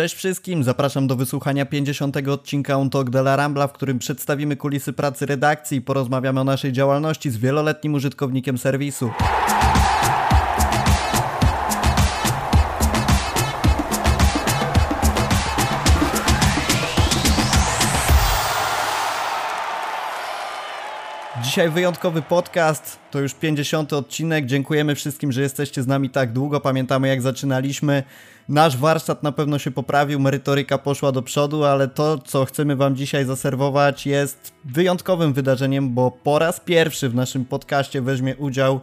Cześć wszystkim, zapraszam do wysłuchania 50. odcinka On Talk de la Rambla, w którym przedstawimy kulisy pracy redakcji i porozmawiamy o naszej działalności z wieloletnim użytkownikiem serwisu. Dzisiaj wyjątkowy podcast, to już 50 odcinek. Dziękujemy wszystkim, że jesteście z nami tak długo. Pamiętamy jak zaczynaliśmy. Nasz warsztat na pewno się poprawił, merytoryka poszła do przodu, ale to, co chcemy Wam dzisiaj zaserwować, jest wyjątkowym wydarzeniem, bo po raz pierwszy w naszym podcaście weźmie udział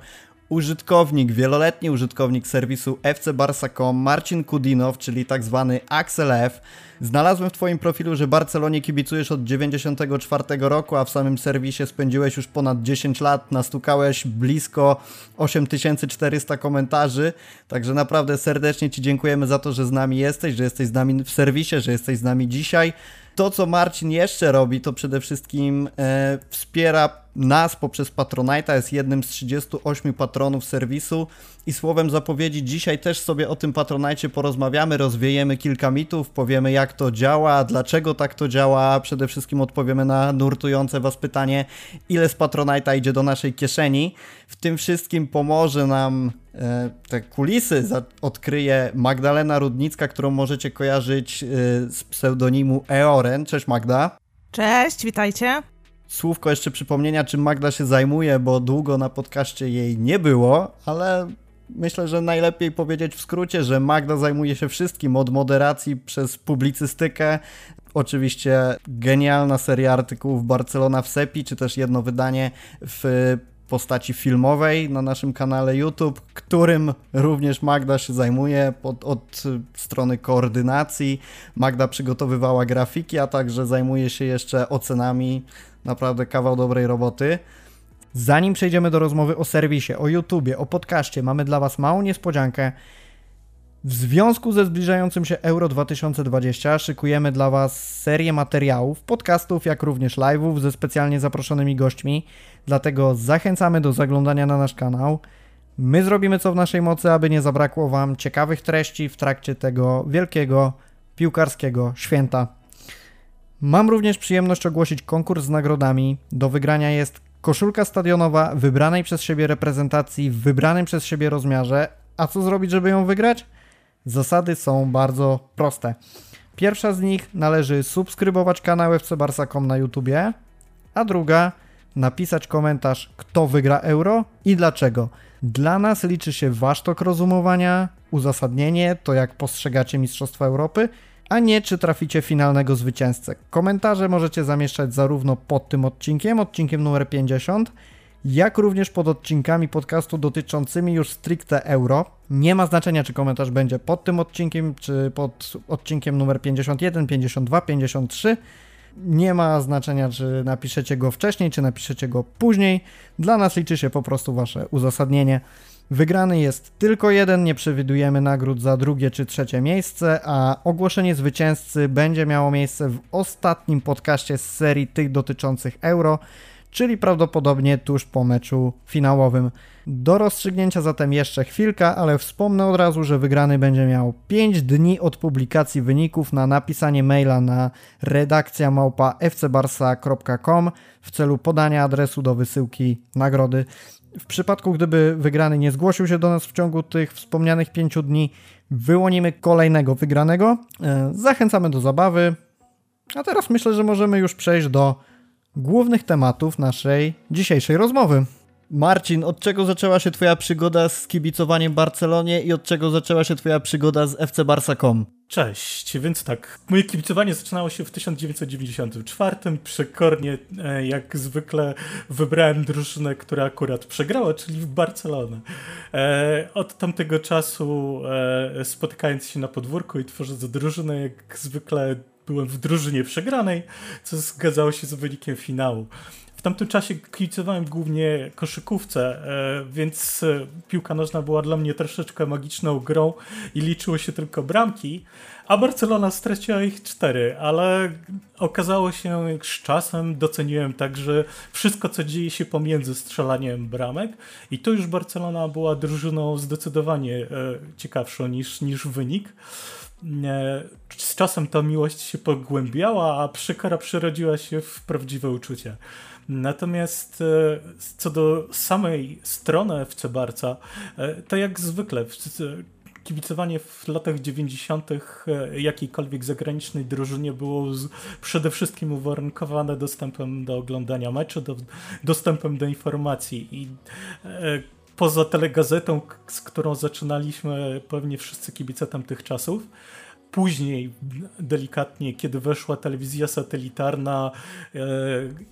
użytkownik, wieloletni użytkownik serwisu fcbarsa.com Marcin Kudinow, czyli tak zwany Axel F. Znalazłem w Twoim profilu, że Barcelonie kibicujesz od 94 roku, a w samym serwisie spędziłeś już ponad 10 lat, nastukałeś blisko 8400 komentarzy, także naprawdę serdecznie Ci dziękujemy za to, że z nami jesteś, że jesteś z nami w serwisie, że jesteś z nami dzisiaj. To, co Marcin jeszcze robi, to przede wszystkim e, wspiera nas poprzez Patronite'a, jest jednym z 38 patronów serwisu i słowem zapowiedzi dzisiaj też sobie o tym Patronite porozmawiamy, rozwiejemy kilka mitów, powiemy jak to działa, dlaczego tak to działa, przede wszystkim odpowiemy na nurtujące Was pytanie, ile z Patronite'a idzie do naszej kieszeni. W tym wszystkim pomoże nam e, te kulisy odkryje Magdalena Rudnicka, którą możecie kojarzyć e, z pseudonimu Eoren. Cześć Magda. Cześć, witajcie. Słówko jeszcze przypomnienia, czym Magda się zajmuje, bo długo na podcaście jej nie było, ale myślę, że najlepiej powiedzieć w skrócie, że Magda zajmuje się wszystkim od moderacji przez publicystykę. Oczywiście genialna seria artykułów Barcelona w Sepi, czy też jedno wydanie w postaci filmowej na naszym kanale YouTube, którym również Magda się zajmuje pod, od strony koordynacji. Magda przygotowywała grafiki, a także zajmuje się jeszcze ocenami. Naprawdę kawał dobrej roboty. Zanim przejdziemy do rozmowy o serwisie, o YouTubie, o podcaście, mamy dla Was małą niespodziankę. W związku ze zbliżającym się Euro 2020 szykujemy dla Was serię materiałów, podcastów, jak również live'ów ze specjalnie zaproszonymi gośćmi. Dlatego zachęcamy do zaglądania na nasz kanał. My zrobimy co w naszej mocy, aby nie zabrakło Wam ciekawych treści w trakcie tego wielkiego piłkarskiego święta. Mam również przyjemność ogłosić konkurs z nagrodami. Do wygrania jest koszulka stadionowa wybranej przez siebie reprezentacji w wybranym przez siebie rozmiarze. A co zrobić, żeby ją wygrać? Zasady są bardzo proste. Pierwsza z nich należy subskrybować kanał FC Barsa.com na YouTubie, a druga napisać komentarz, kto wygra euro i dlaczego. Dla nas liczy się wasz tok rozumowania, uzasadnienie, to jak postrzegacie Mistrzostwa Europy, a nie czy traficie finalnego zwycięzcę. Komentarze możecie zamieszczać zarówno pod tym odcinkiem, odcinkiem numer 50, jak również pod odcinkami podcastu dotyczącymi już stricte euro. Nie ma znaczenia, czy komentarz będzie pod tym odcinkiem, czy pod odcinkiem numer 51, 52, 53. Nie ma znaczenia, czy napiszecie go wcześniej, czy napiszecie go później. Dla nas liczy się po prostu Wasze uzasadnienie. Wygrany jest tylko jeden, nie przewidujemy nagród za drugie czy trzecie miejsce, a ogłoszenie zwycięzcy będzie miało miejsce w ostatnim podcaście z serii tych dotyczących euro czyli prawdopodobnie tuż po meczu finałowym. Do rozstrzygnięcia zatem jeszcze chwilka, ale wspomnę od razu, że wygrany będzie miał 5 dni od publikacji wyników na napisanie maila na redakcja małpa fcbarsa.com w celu podania adresu do wysyłki nagrody. W przypadku, gdyby wygrany nie zgłosił się do nas w ciągu tych wspomnianych 5 dni, wyłonimy kolejnego wygranego. E, zachęcamy do zabawy. A teraz myślę, że możemy już przejść do głównych tematów naszej dzisiejszej rozmowy. Marcin, od czego zaczęła się Twoja przygoda z kibicowaniem Barcelonie i od czego zaczęła się Twoja przygoda z FC Barsa.com? Cześć, więc tak, moje kibicowanie zaczynało się w 1994. Przekornie, e, jak zwykle, wybrałem drużynę, która akurat przegrała, czyli w Barcelonę. E, od tamtego czasu, e, spotykając się na podwórku i tworząc drużynę, jak zwykle byłem w drużynie przegranej, co zgadzało się z wynikiem finału. W tamtym czasie kibicowałem głównie koszykówce, e, więc e, piłka nożna była dla mnie troszeczkę magiczną grą i liczyły się tylko bramki, a Barcelona straciła ich cztery, ale okazało się z czasem, doceniłem także wszystko, co dzieje się pomiędzy strzelaniem bramek i tu już Barcelona była drużyną zdecydowanie e, ciekawszą niż, niż wynik. Z czasem ta miłość się pogłębiała, a przykora przerodziła się w prawdziwe uczucie. Natomiast e, co do samej strony FC Barca, e, to jak zwykle kibicowanie w latach 90. E, jakiejkolwiek zagranicznej drużynie było przede wszystkim uwarunkowane dostępem do oglądania meczu, do, dostępem do informacji i e, poza telegazetą, z którą zaczynaliśmy pewnie wszyscy kibice tamtych czasów, później delikatnie, kiedy weszła telewizja satelitarna e,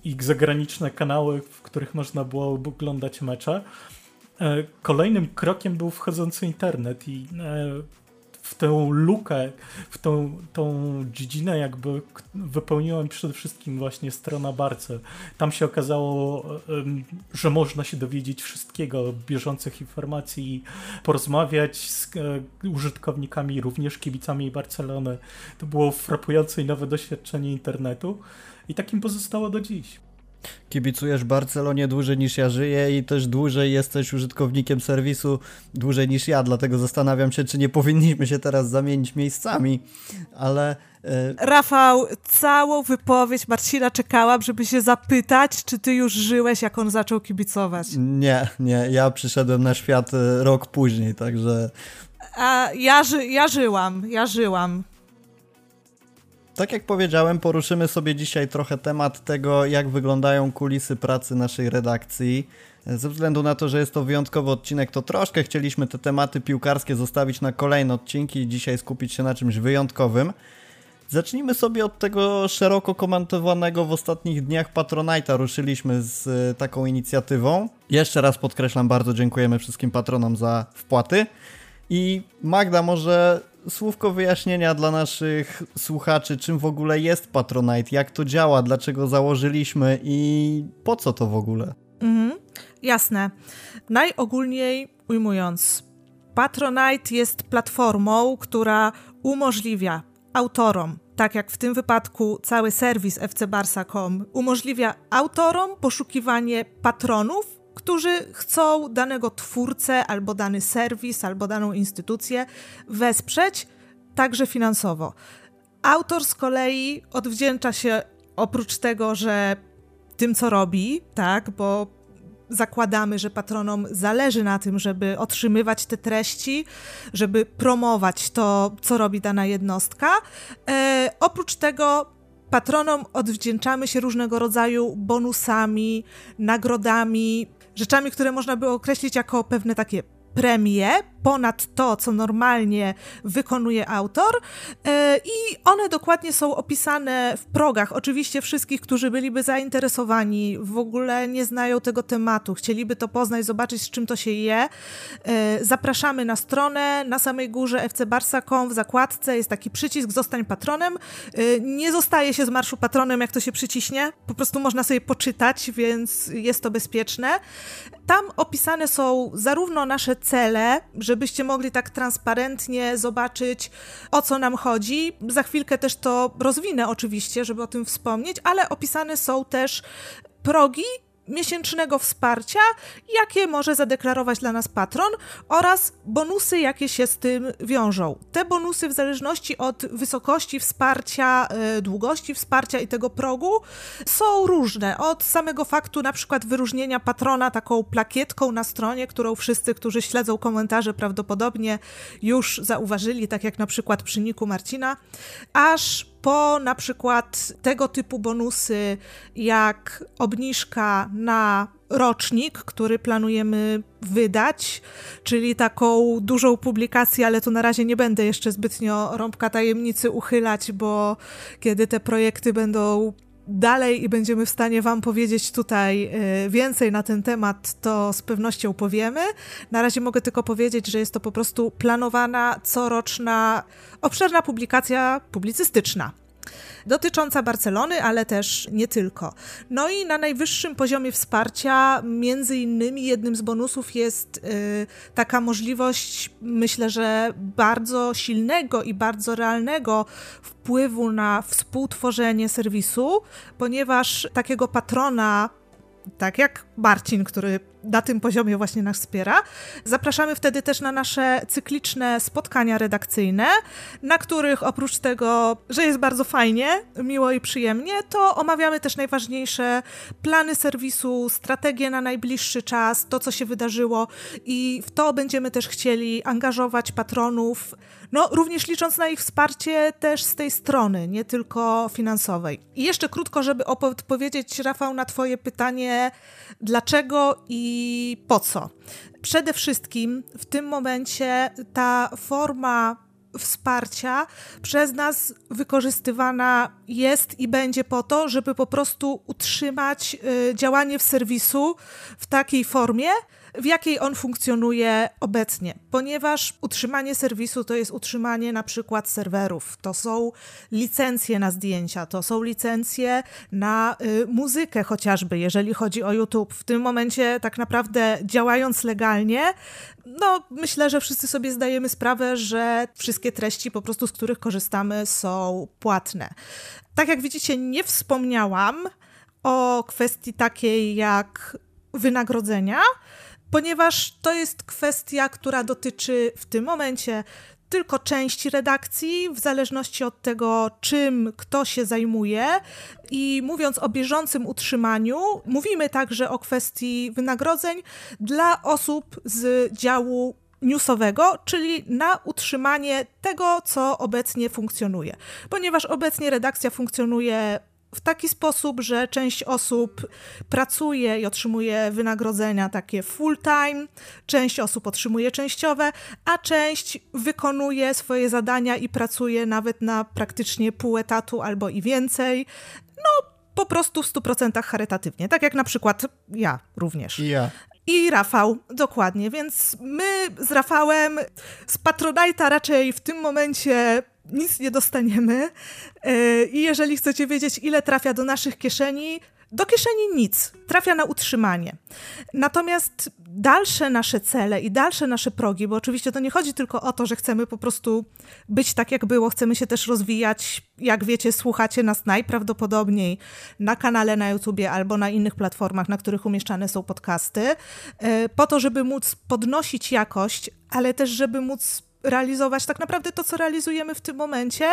i zagraniczne kanały, w których można było oglądać mecze, E, kolejnym krokiem był wchodzący internet i e, w tę lukę, w tą, tą dziedzinę jakby wypełniłem przede wszystkim właśnie strona Barce. Tam się okazało, że można się dowiedzieć wszystkiego, bieżących informacji porozmawiać z e, użytkownikami, również kibicami Barcelony. To było frapujące i nowe doświadczenie internetu i takim pozostało do dziś kibicujesz Barcelonie dłużej niż ja żyję i też dłużej jesteś użytkownikiem serwisu dłużej niż ja, dlatego zastanawiam się, czy nie powinniśmy się teraz zamienić miejscami, ale... E, Rafał, całą wypowiedź Marcina czekałam, żeby się zapytać, czy ty już żyłeś, jak on zaczął kibicować. Nie, nie, ja przyszedłem na świat e, rok później, także... A ja, ży ja żyłam, ja żyłam. Tak jak powiedziałem, poruszymy sobie dzisiaj trochę temat tego, jak wyglądają kulisy pracy naszej redakcji. Ze względu na to, że jest to wyjątkowy odcinek, to troszkę chcieliśmy te tematy piłkarskie zostawić na kolejne odcinki i dzisiaj skupić się na czymś wyjątkowym. Zacznijmy sobie od tego szeroko komentowanego w ostatnich dniach Patronite'a. Ruszyliśmy z e, taką inicjatywą. Jeszcze raz podkreślam, bardzo dziękujemy wszystkim patronom za wpłaty. I Magda, może słówko wyjaśnienia dla naszych słuchaczy, czym w ogóle jest Patronite, jak to działa, dlaczego założyliśmy i po co to w ogóle? Mhm, jasne. Najogólniej ujmując, Patronite jest platformą, która umożliwia autorom, tak jak w tym wypadku cały serwis fcbarsa.com, umożliwia autorom poszukiwanie patronów którzy chcą danego twórcę, albo dany serwis, albo daną instytucję wesprzeć, także finansowo. Autor z kolei odwdzięcza się oprócz tego, że tym, co robi, tak, bo zakładamy, że patronom zależy na tym, żeby otrzymywać te treści, żeby promować to, co robi dana jednostka. E, oprócz tego patronom odwdzięczamy się różnego rodzaju bonusami, nagrodami, rzeczami, które można by określić jako pewne takie premie ponad to, co normalnie wykonuje autor. E, I one dokładnie są opisane w progach. Oczywiście wszystkich, którzy byliby zainteresowani, w ogóle nie znają tego tematu, chcieliby to poznać, zobaczyć, z czym to się je. E, zapraszamy na stronę. Na samej górze fcbarsa.com w zakładce jest taki przycisk Zostań patronem. E, nie zostaje się z marszu patronem, jak to się przyciśnie. Po prostu można sobie poczytać, więc jest to bezpieczne. Tam opisane są zarówno nasze cele, żebyście mogli tak transparentnie zobaczyć, o co nam chodzi. Za chwilkę też to rozwinę oczywiście, żeby o tym wspomnieć, ale opisane są też progi miesięcznego wsparcia, jakie może zadeklarować dla nas patron oraz bonusy, jakie się z tym wiążą. Te bonusy w zależności od wysokości wsparcia, e, długości wsparcia i tego progu są różne. Od samego faktu na przykład wyróżnienia patrona taką plakietką na stronie, którą wszyscy, którzy śledzą komentarze prawdopodobnie już zauważyli, tak jak na przykład przy Niku Marcina, aż po na przykład tego typu bonusy, jak obniżka na rocznik, który planujemy wydać, czyli taką dużą publikację, ale to na razie nie będę jeszcze zbytnio rąbka tajemnicy uchylać, bo kiedy te projekty będą dalej i będziemy w stanie Wam powiedzieć tutaj e, więcej na ten temat, to z pewnością powiemy. Na razie mogę tylko powiedzieć, że jest to po prostu planowana coroczna, obszerna publikacja publicystyczna dotycząca Barcelony, ale też nie tylko. No i na najwyższym poziomie wsparcia, między innymi jednym z bonusów jest yy, taka możliwość, myślę, że bardzo silnego i bardzo realnego wpływu na współtworzenie serwisu, ponieważ takiego patrona tak jak Marcin, który na tym poziomie właśnie nas wspiera. Zapraszamy wtedy też na nasze cykliczne spotkania redakcyjne, na których oprócz tego, że jest bardzo fajnie, miło i przyjemnie, to omawiamy też najważniejsze plany serwisu, strategie na najbliższy czas, to co się wydarzyło i w to będziemy też chcieli angażować patronów, no również licząc na ich wsparcie też z tej strony, nie tylko finansowej. I jeszcze krótko, żeby odpowiedzieć Rafał na twoje pytanie, dlaczego i po co. Przede wszystkim w tym momencie ta forma wsparcia przez nas wykorzystywana jest i będzie po to, żeby po prostu utrzymać y, działanie w serwisu w takiej formie, w jakiej on funkcjonuje obecnie, ponieważ utrzymanie serwisu to jest utrzymanie na przykład serwerów, to są licencje na zdjęcia, to są licencje na y, muzykę chociażby, jeżeli chodzi o YouTube. W tym momencie tak naprawdę działając legalnie, no myślę, że wszyscy sobie zdajemy sprawę, że wszystkie treści po prostu, z których korzystamy są płatne. Tak jak widzicie, nie wspomniałam o kwestii takiej jak wynagrodzenia, ponieważ to jest kwestia, która dotyczy w tym momencie tylko części redakcji, w zależności od tego, czym kto się zajmuje. I mówiąc o bieżącym utrzymaniu, mówimy także o kwestii wynagrodzeń dla osób z działu newsowego, czyli na utrzymanie tego, co obecnie funkcjonuje. Ponieważ obecnie redakcja funkcjonuje w taki sposób, że część osób pracuje i otrzymuje wynagrodzenia takie full-time, część osób otrzymuje częściowe, a część wykonuje swoje zadania i pracuje nawet na praktycznie pół etatu albo i więcej. No, po prostu w 100% charytatywnie, tak jak na przykład ja również. I ja. I Rafał, dokładnie. Więc my z Rafałem z Patronite'a raczej w tym momencie nic nie dostaniemy. E, I jeżeli chcecie wiedzieć, ile trafia do naszych kieszeni, do kieszeni nic, trafia na utrzymanie. Natomiast dalsze nasze cele i dalsze nasze progi, bo oczywiście to nie chodzi tylko o to, że chcemy po prostu być tak, jak było, chcemy się też rozwijać. Jak wiecie, słuchacie nas najprawdopodobniej na kanale na YouTubie albo na innych platformach, na których umieszczane są podcasty, e, po to, żeby móc podnosić jakość, ale też, żeby móc realizować tak naprawdę to, co realizujemy w tym momencie,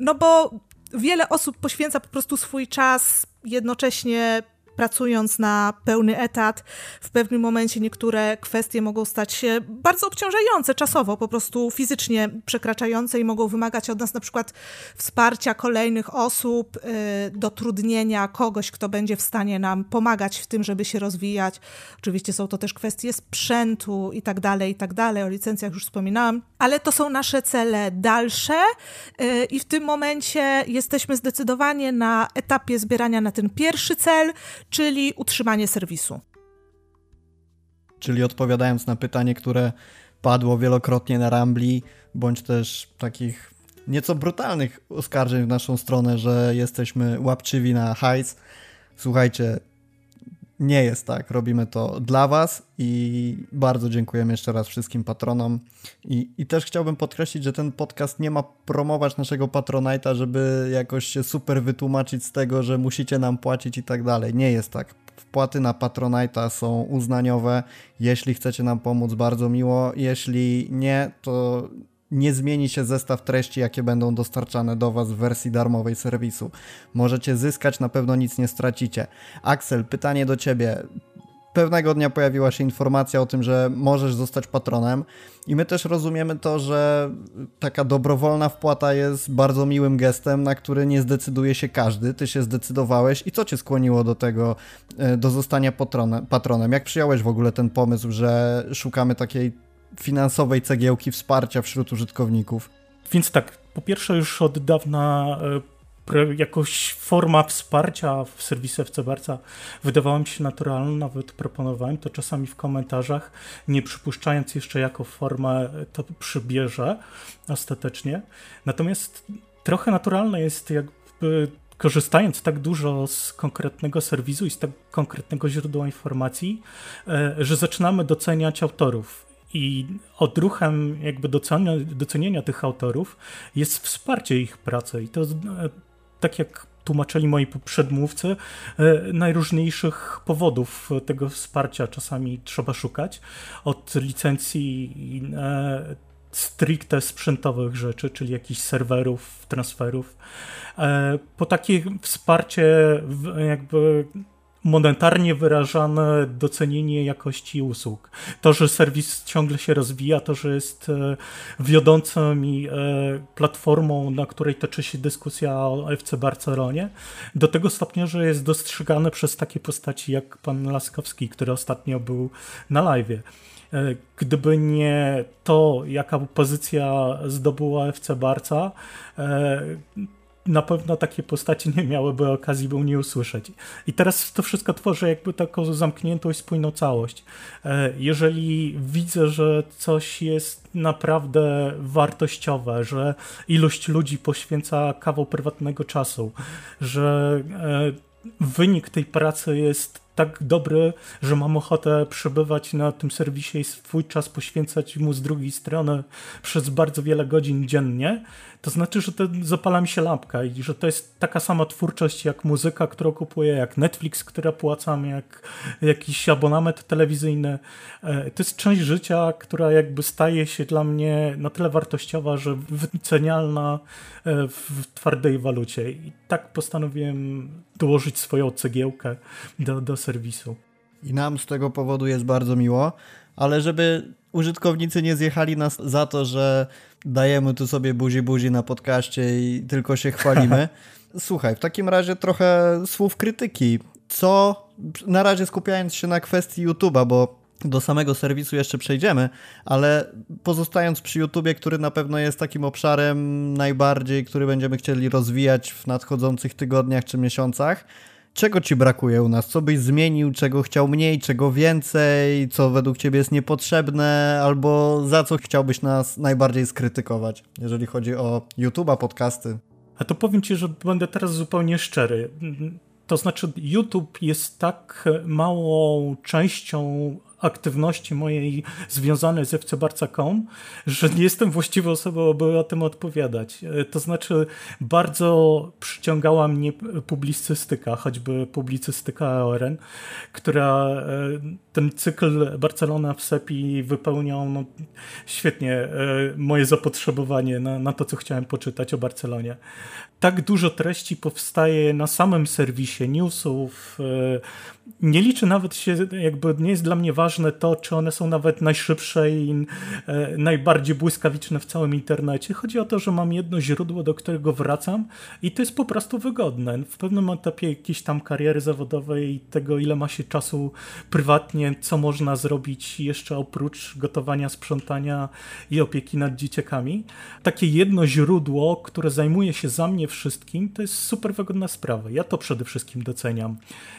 no bo wiele osób poświęca po prostu swój czas jednocześnie pracując na pełny etat, w pewnym momencie niektóre kwestie mogą stać się bardzo obciążające czasowo, po prostu fizycznie przekraczające i mogą wymagać od nas na przykład wsparcia kolejnych osób, yy, dotrudnienia kogoś, kto będzie w stanie nam pomagać w tym, żeby się rozwijać. Oczywiście są to też kwestie sprzętu i tak dalej, i tak dalej. O licencjach już wspominałam, ale to są nasze cele dalsze yy, i w tym momencie jesteśmy zdecydowanie na etapie zbierania na ten pierwszy cel, czyli utrzymanie serwisu. Czyli odpowiadając na pytanie, które padło wielokrotnie na Rambli, bądź też takich nieco brutalnych oskarżeń w naszą stronę, że jesteśmy łapczywi na hajs. Słuchajcie, nie jest tak. Robimy to dla Was i bardzo dziękujemy jeszcze raz wszystkim patronom. I, I też chciałbym podkreślić, że ten podcast nie ma promować naszego Patronite'a, żeby jakoś się super wytłumaczyć z tego, że musicie nam płacić i tak dalej. Nie jest tak. Wpłaty na Patronite'a są uznaniowe. Jeśli chcecie nam pomóc, bardzo miło. Jeśli nie, to nie zmieni się zestaw treści, jakie będą dostarczane do Was w wersji darmowej serwisu. Możecie zyskać, na pewno nic nie stracicie. Axel, pytanie do Ciebie. Pewnego dnia pojawiła się informacja o tym, że możesz zostać patronem, i my też rozumiemy to, że taka dobrowolna wpłata jest bardzo miłym gestem, na który nie zdecyduje się każdy. Ty się zdecydowałeś i co cię skłoniło do tego, e, do zostania patronem? Jak przyjąłeś w ogóle ten pomysł, że szukamy takiej finansowej cegiełki wsparcia wśród użytkowników. Więc tak, po pierwsze już od dawna e, jakoś forma wsparcia w serwisie FC Barca wydawała mi się naturalna, nawet proponowałem to czasami w komentarzach, nie przypuszczając jeszcze jaką formę to przybierze ostatecznie. Natomiast trochę naturalne jest jakby korzystając tak dużo z konkretnego serwisu i z tak konkretnego źródła informacji, e, że zaczynamy doceniać autorów i odruchem jakby docenia, docenienia tych autorów jest wsparcie ich pracy. I to e, tak jak tłumaczyli moi przedmówcy, najróżniejszych powodów tego wsparcia czasami trzeba szukać. Od licencji stricte sprzętowych rzeczy, czyli jakichś serwerów, transferów, po takie wsparcie jakby monetarnie wyrażane docenienie jakości usług. To, że serwis ciągle się rozwija, to, że jest e, wiodącą i e, platformą, na której toczy się dyskusja o FC Barcelonie, do tego stopnia, że jest dostrzegane przez takie postaci jak pan Laskowski, który ostatnio był na live. E, gdyby nie to, jaka pozycja zdobyła FC Barca, na pewno takie postacie nie miałyby okazji by mnie usłyszeć. I teraz to wszystko tworzy jakby taką zamkniętą i spójną całość. E, jeżeli widzę, że coś jest naprawdę wartościowe, że ilość ludzi poświęca kawał prywatnego czasu, że e, wynik tej pracy jest tak dobry, że mam ochotę przebywać na tym serwisie i swój czas poświęcać mu z drugiej strony przez bardzo wiele godzin dziennie, to znaczy, że to zapala mi się lampka i że to jest taka sama twórczość jak muzyka, którą kupuję, jak Netflix, która płacam, jak jakiś abonament telewizyjny. E, to jest część życia, która jakby staje się dla mnie na tyle wartościowa, że wycenialna e, w twardej walucie. I tak postanowiłem dołożyć swoją cegiełkę do, do serwisu. I nam z tego powodu jest bardzo miło, ale żeby użytkownicy nie zjechali nas za to, że dajemy tu sobie buzi buzi na podcaście i tylko się chwalimy. Słuchaj, w takim razie trochę słów krytyki. Co, na razie skupiając się na kwestii YouTube'a, bo do samego serwisu jeszcze przejdziemy, ale pozostając przy YouTubie, który na pewno jest takim obszarem najbardziej, który będziemy chcieli rozwijać w nadchodzących tygodniach czy miesiącach, czego ci brakuje u nas? Co byś zmienił, czego chciał mniej, czego więcej, co według ciebie jest niepotrzebne, albo za co chciałbyś nas najbardziej skrytykować, jeżeli chodzi o YouTube'a, podcasty? A to powiem ci, że będę teraz zupełnie szczery. To znaczy, YouTube jest tak małą częścią aktywności mojej związanej z fcbarca.com, że nie jestem właściwą osobą, aby o tym odpowiadać. E, to znaczy bardzo przyciągała mnie publicystyka, choćby publicystyka ORN, która e, ten cykl Barcelona w Sepi wypełniał no, świetnie e, moje zapotrzebowanie na, na to, co chciałem poczytać o Barcelonie. Tak dużo treści powstaje na samym serwisie, newsów, nie liczy nawet się, jakby nie jest dla mnie ważne to, czy one są nawet najszybsze i e, najbardziej błyskawiczne w całym internecie. Chodzi o to, że mam jedno źródło, do którego wracam i to jest po prostu wygodne. W pewnym etapie jakiejś tam kariery zawodowej i tego, ile ma się czasu prywatnie, co można zrobić jeszcze oprócz gotowania, sprzątania i opieki nad dzieciakami. Takie jedno źródło, które zajmuje się za mnie wszystkim, to jest super wygodna sprawa. Ja to przede wszystkim doceniam.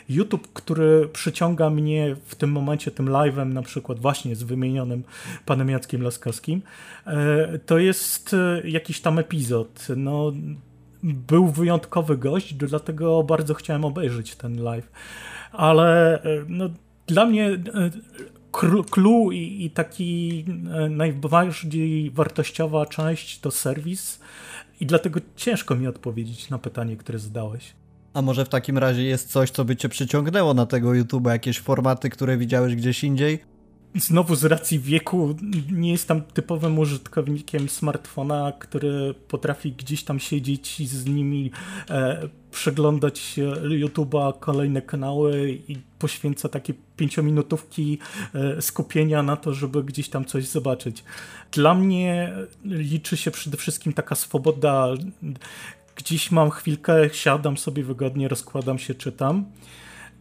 YouTube, który przyciąga mnie w tym momencie tym live'em, na przykład właśnie z wymienionym panem Jackiem Laskowskim, e, to jest e, jakiś tam epizod. No, był wyjątkowy gość, dlatego bardzo chciałem obejrzeć ten live. Ale e, no, dla mnie clue i, i taki najbardziej wartościowa część to serwis i dlatego ciężko mi odpowiedzieć na pytanie, które zadałeś. A może w takim razie jest coś, co by cię przyciągnęło na tego YouTube'a, jakieś formaty, które widziałeś gdzieś indziej? Znowu z racji wieku nie jestem typowym użytkownikiem smartfona, który potrafi gdzieś tam siedzieć i z nimi e, przeglądać YouTube'a, kolejne kanały i poświęca takie pięciominutówki e, skupienia na to, żeby gdzieś tam coś zobaczyć. Dla mnie liczy się przede wszystkim taka swoboda gdzieś mam chwilkę, siadam sobie wygodnie, rozkładam się, czytam.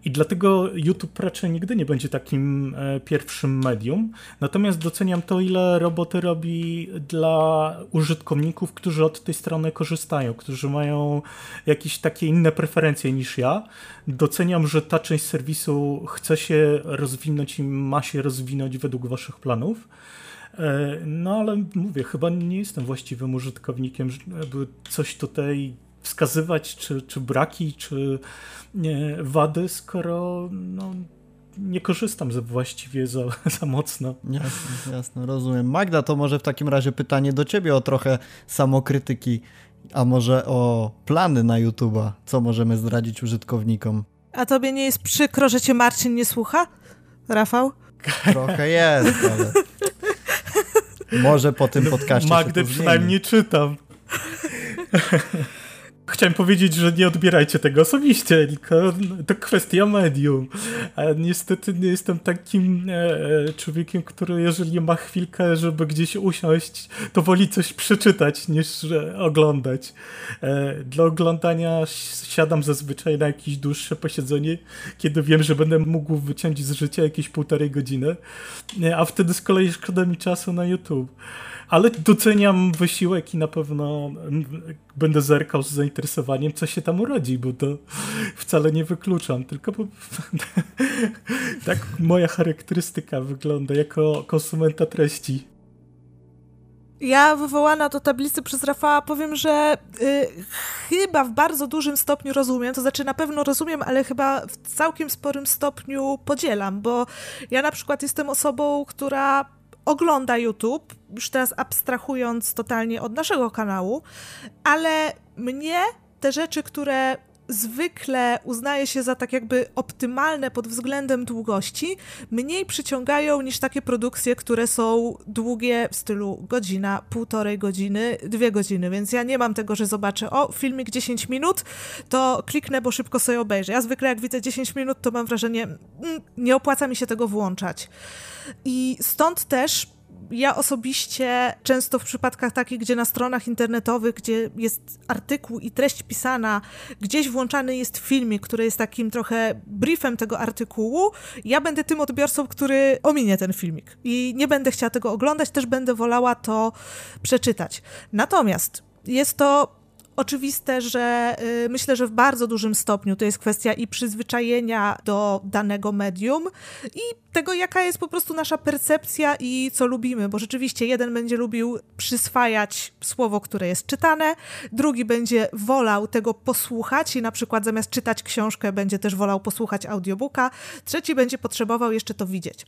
I dlatego YouTube raczej nigdy nie będzie takim e, pierwszym medium. Natomiast doceniam to, ile roboty robi dla użytkowników, którzy od tej strony korzystają, którzy mają jakieś takie inne preferencje niż ja. Doceniam, że ta część serwisu chce się rozwinąć i ma się rozwinąć według Waszych planów. E, no ale mówię, chyba nie jestem właściwym użytkownikiem, żeby coś tutaj wskazywać, czy, czy braki, czy nie, wady, skoro no, nie korzystam ze właściwie za, za mocno. Jasne, jasne, rozumiem. Magda, to może w takim razie pytanie do ciebie o trochę samokrytyki. A może o plany na YouTube'a? Co możemy zdradzić użytkownikom? A tobie nie jest przykro, że cię Marcin nie słucha? Rafał? Trochę jest, ale... Może po tym podcaście Magdę przynajmniej czytam. Chciałem powiedzieć, że nie odbierajcie tego osobiście, tylko to kwestia medium. Niestety nie jestem takim e, e, człowiekiem, który jeżeli ma chwilkę, żeby gdzieś usiąść, to woli coś przeczytać niż oglądać. E, dla oglądania siadam zazwyczaj na jakieś dłuższe posiedzenie, kiedy wiem, że będę mógł wyciąć z życia jakieś półtorej godziny, a wtedy z kolei szkoda mi czasu na YouTube ale doceniam wysiłek i na pewno będę zerkał z zainteresowaniem, co się tam urodzi, bo to wcale nie wykluczam, tylko po... tak moja charakterystyka wygląda jako konsumenta treści. Ja wywołana do tablicy przez Rafała powiem, że y, chyba w bardzo dużym stopniu rozumiem, to znaczy na pewno rozumiem, ale chyba w całkiem sporym stopniu podzielam, bo ja na przykład jestem osobą, która ogląda YouTube, już teraz abstrahując totalnie od naszego kanału, ale mnie te rzeczy, które zwykle uznaje się za tak jakby optymalne pod względem długości, mniej przyciągają niż takie produkcje, które są długie w stylu godzina, półtorej godziny, dwie godziny, więc ja nie mam tego, że zobaczę, o, filmik 10 minut, to kliknę, bo szybko sobie obejrzę. Ja zwykle jak widzę 10 minut, to mam wrażenie, mm, nie opłaca mi się tego włączać. I stąd też ja osobiście często w przypadkach takich, gdzie na stronach internetowych, gdzie jest artykuł i treść pisana, gdzieś włączany jest filmik, który jest takim trochę briefem tego artykułu, ja będę tym odbiorcą, który ominie ten filmik i nie będę chciała tego oglądać, też będę wolała to przeczytać. Natomiast jest to oczywiste, że y, myślę, że w bardzo dużym stopniu to jest kwestia i przyzwyczajenia do danego medium i tego, jaka jest po prostu nasza percepcja i co lubimy, bo rzeczywiście jeden będzie lubił przyswajać słowo, które jest czytane, drugi będzie wolał tego posłuchać i na przykład zamiast czytać książkę będzie też wolał posłuchać audiobooka, trzeci będzie potrzebował jeszcze to widzieć.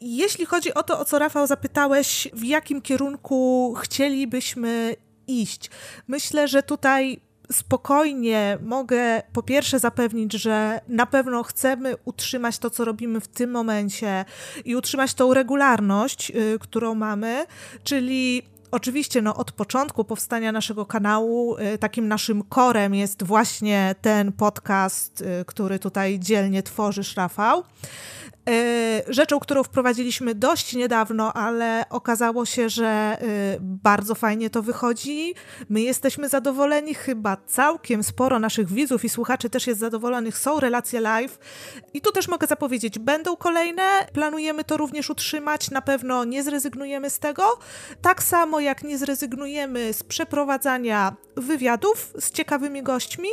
Jeśli chodzi o to, o co Rafał zapytałeś, w jakim kierunku chcielibyśmy iść. Myślę, że tutaj spokojnie mogę po pierwsze zapewnić, że na pewno chcemy utrzymać to, co robimy w tym momencie i utrzymać tą regularność, yy, którą mamy, czyli Oczywiście no, od początku powstania naszego kanału y, takim naszym korem jest właśnie ten podcast, y, który tutaj dzielnie tworzysz, Rafał. E, rzeczą, którą wprowadziliśmy dość niedawno, ale okazało się, że e, bardzo fajnie to wychodzi. My jesteśmy zadowoleni, chyba całkiem sporo naszych widzów i słuchaczy też jest zadowolonych. Są relacje live i tu też mogę zapowiedzieć, będą kolejne. Planujemy to również utrzymać, na pewno nie zrezygnujemy z tego. Tak samo jak nie zrezygnujemy z przeprowadzania wywiadów z ciekawymi gośćmi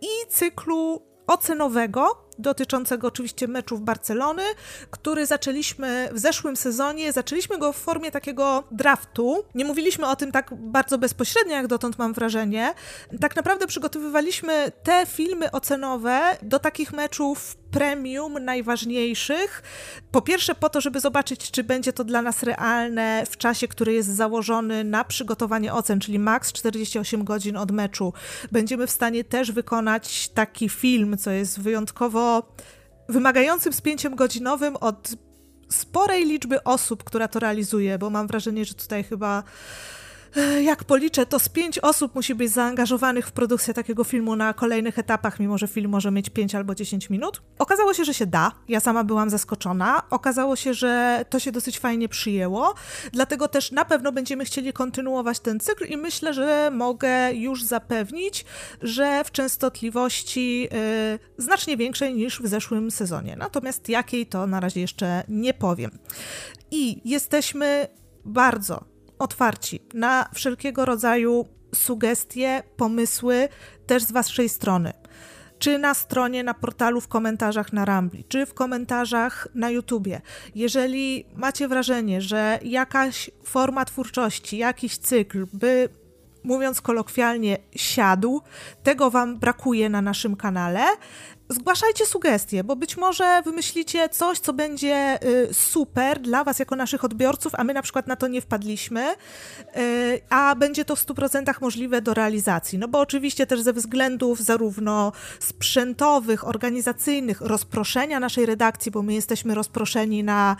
i cyklu ocenowego dotyczącego oczywiście meczów Barcelony, który zaczęliśmy w zeszłym sezonie. Zaczęliśmy go w formie takiego draftu. Nie mówiliśmy o tym tak bardzo bezpośrednio, jak dotąd mam wrażenie. Tak naprawdę przygotowywaliśmy te filmy ocenowe do takich meczów premium najważniejszych. Po pierwsze po to, żeby zobaczyć, czy będzie to dla nas realne w czasie, który jest założony na przygotowanie ocen, czyli maks 48 godzin od meczu. Będziemy w stanie też wykonać taki film, co jest wyjątkowo wymagającym spięciem godzinowym od sporej liczby osób, która to realizuje, bo mam wrażenie, że tutaj chyba jak policzę, to z pięć osób musi być zaangażowanych w produkcję takiego filmu na kolejnych etapach, mimo że film może mieć 5 albo 10 minut. Okazało się, że się da. Ja sama byłam zaskoczona. Okazało się, że to się dosyć fajnie przyjęło. Dlatego też na pewno będziemy chcieli kontynuować ten cykl i myślę, że mogę już zapewnić, że w częstotliwości yy, znacznie większej niż w zeszłym sezonie. Natomiast jakiej to na razie jeszcze nie powiem. I jesteśmy bardzo otwarci na wszelkiego rodzaju sugestie, pomysły też z Waszej strony. Czy na stronie, na portalu, w komentarzach na Rambli, czy w komentarzach na YouTubie. Jeżeli macie wrażenie, że jakaś forma twórczości, jakiś cykl by mówiąc kolokwialnie, siadł, tego Wam brakuje na naszym kanale, zgłaszajcie sugestie, bo być może wymyślicie coś, co będzie y, super dla Was jako naszych odbiorców, a my na przykład na to nie wpadliśmy, y, a będzie to w 100% możliwe do realizacji. No bo oczywiście też ze względów zarówno sprzętowych, organizacyjnych, rozproszenia naszej redakcji, bo my jesteśmy rozproszeni na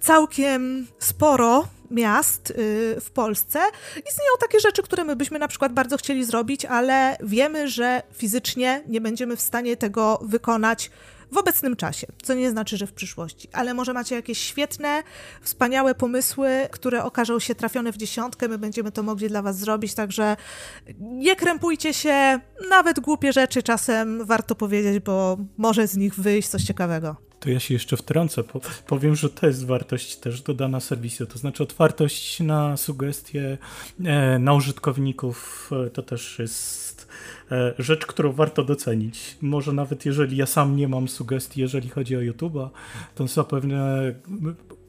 całkiem sporo miast y, w Polsce. Istnieją takie rzeczy, które my byśmy na przykład bardzo chcieli zrobić, ale wiemy, że fizycznie nie będziemy w stanie tego wykonać w obecnym czasie, co nie znaczy, że w przyszłości, ale może macie jakieś świetne, wspaniałe pomysły, które okażą się trafione w dziesiątkę, my będziemy to mogli dla Was zrobić, także nie krępujcie się, nawet głupie rzeczy czasem warto powiedzieć, bo może z nich wyjść coś ciekawego. To ja się jeszcze wtrącę. Powiem, że to jest wartość też dodana serwisu. To znaczy otwartość na sugestie, e, na użytkowników e, to też jest rzecz, którą warto docenić. Może nawet jeżeli ja sam nie mam sugestii, jeżeli chodzi o YouTube'a, to zapewne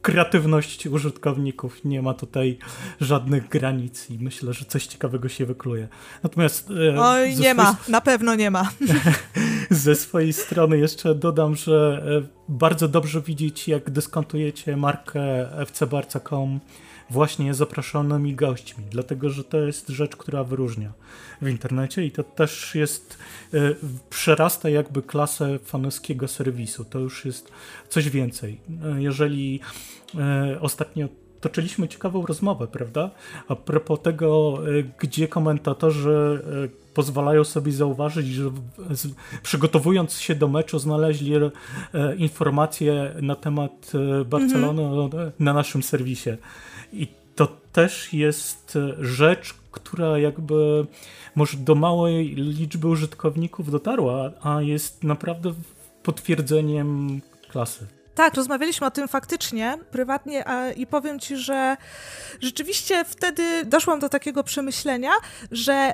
kreatywność użytkowników. Nie ma tutaj żadnych granic i myślę, że coś ciekawego się wykluje. Natomiast. E, Oj, nie swojej... ma, na pewno nie ma. ze swojej strony jeszcze dodam, że e, bardzo dobrze widzieć, jak dyskontujecie markę fcbarca.com właśnie zaproszonymi gośćmi, dlatego że to jest rzecz, która wyróżnia w internecie i to też jest, e, przerasta jakby klasę fanowskiego serwisu. To już jest coś więcej. Jeżeli E, ostatnio toczyliśmy ciekawą rozmowę, prawda? A propos tego, e, gdzie komentatorzy e, pozwalają sobie zauważyć, że przygotowując się do meczu znaleźli informacje na temat Barcelony mhm. na naszym serwisie. I to też jest rzecz, która jakby może do małej liczby użytkowników dotarła, a jest naprawdę potwierdzeniem klasy. Tak, rozmawialiśmy o tym faktycznie, prywatnie a, i powiem ci, że rzeczywiście wtedy doszłam do takiego przemyślenia, że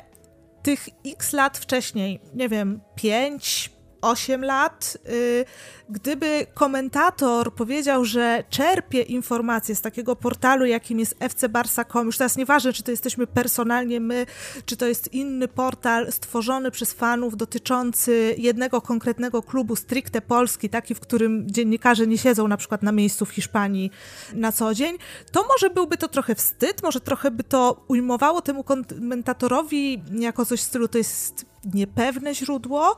tych x lat wcześniej, nie wiem, pięć, 8 lat, y, gdyby komentator powiedział, że czerpie informacje z takiego portalu, jakim jest fcbarsa.com, już teraz nieważne, czy to jesteśmy personalnie my, czy to jest inny portal stworzony przez fanów dotyczący jednego konkretnego klubu stricte Polski, taki, w którym dziennikarze nie siedzą na przykład na miejscu w Hiszpanii na co dzień, to może byłby to trochę wstyd, może trochę by to ujmowało temu komentatorowi jako coś w stylu, to jest niepewne źródło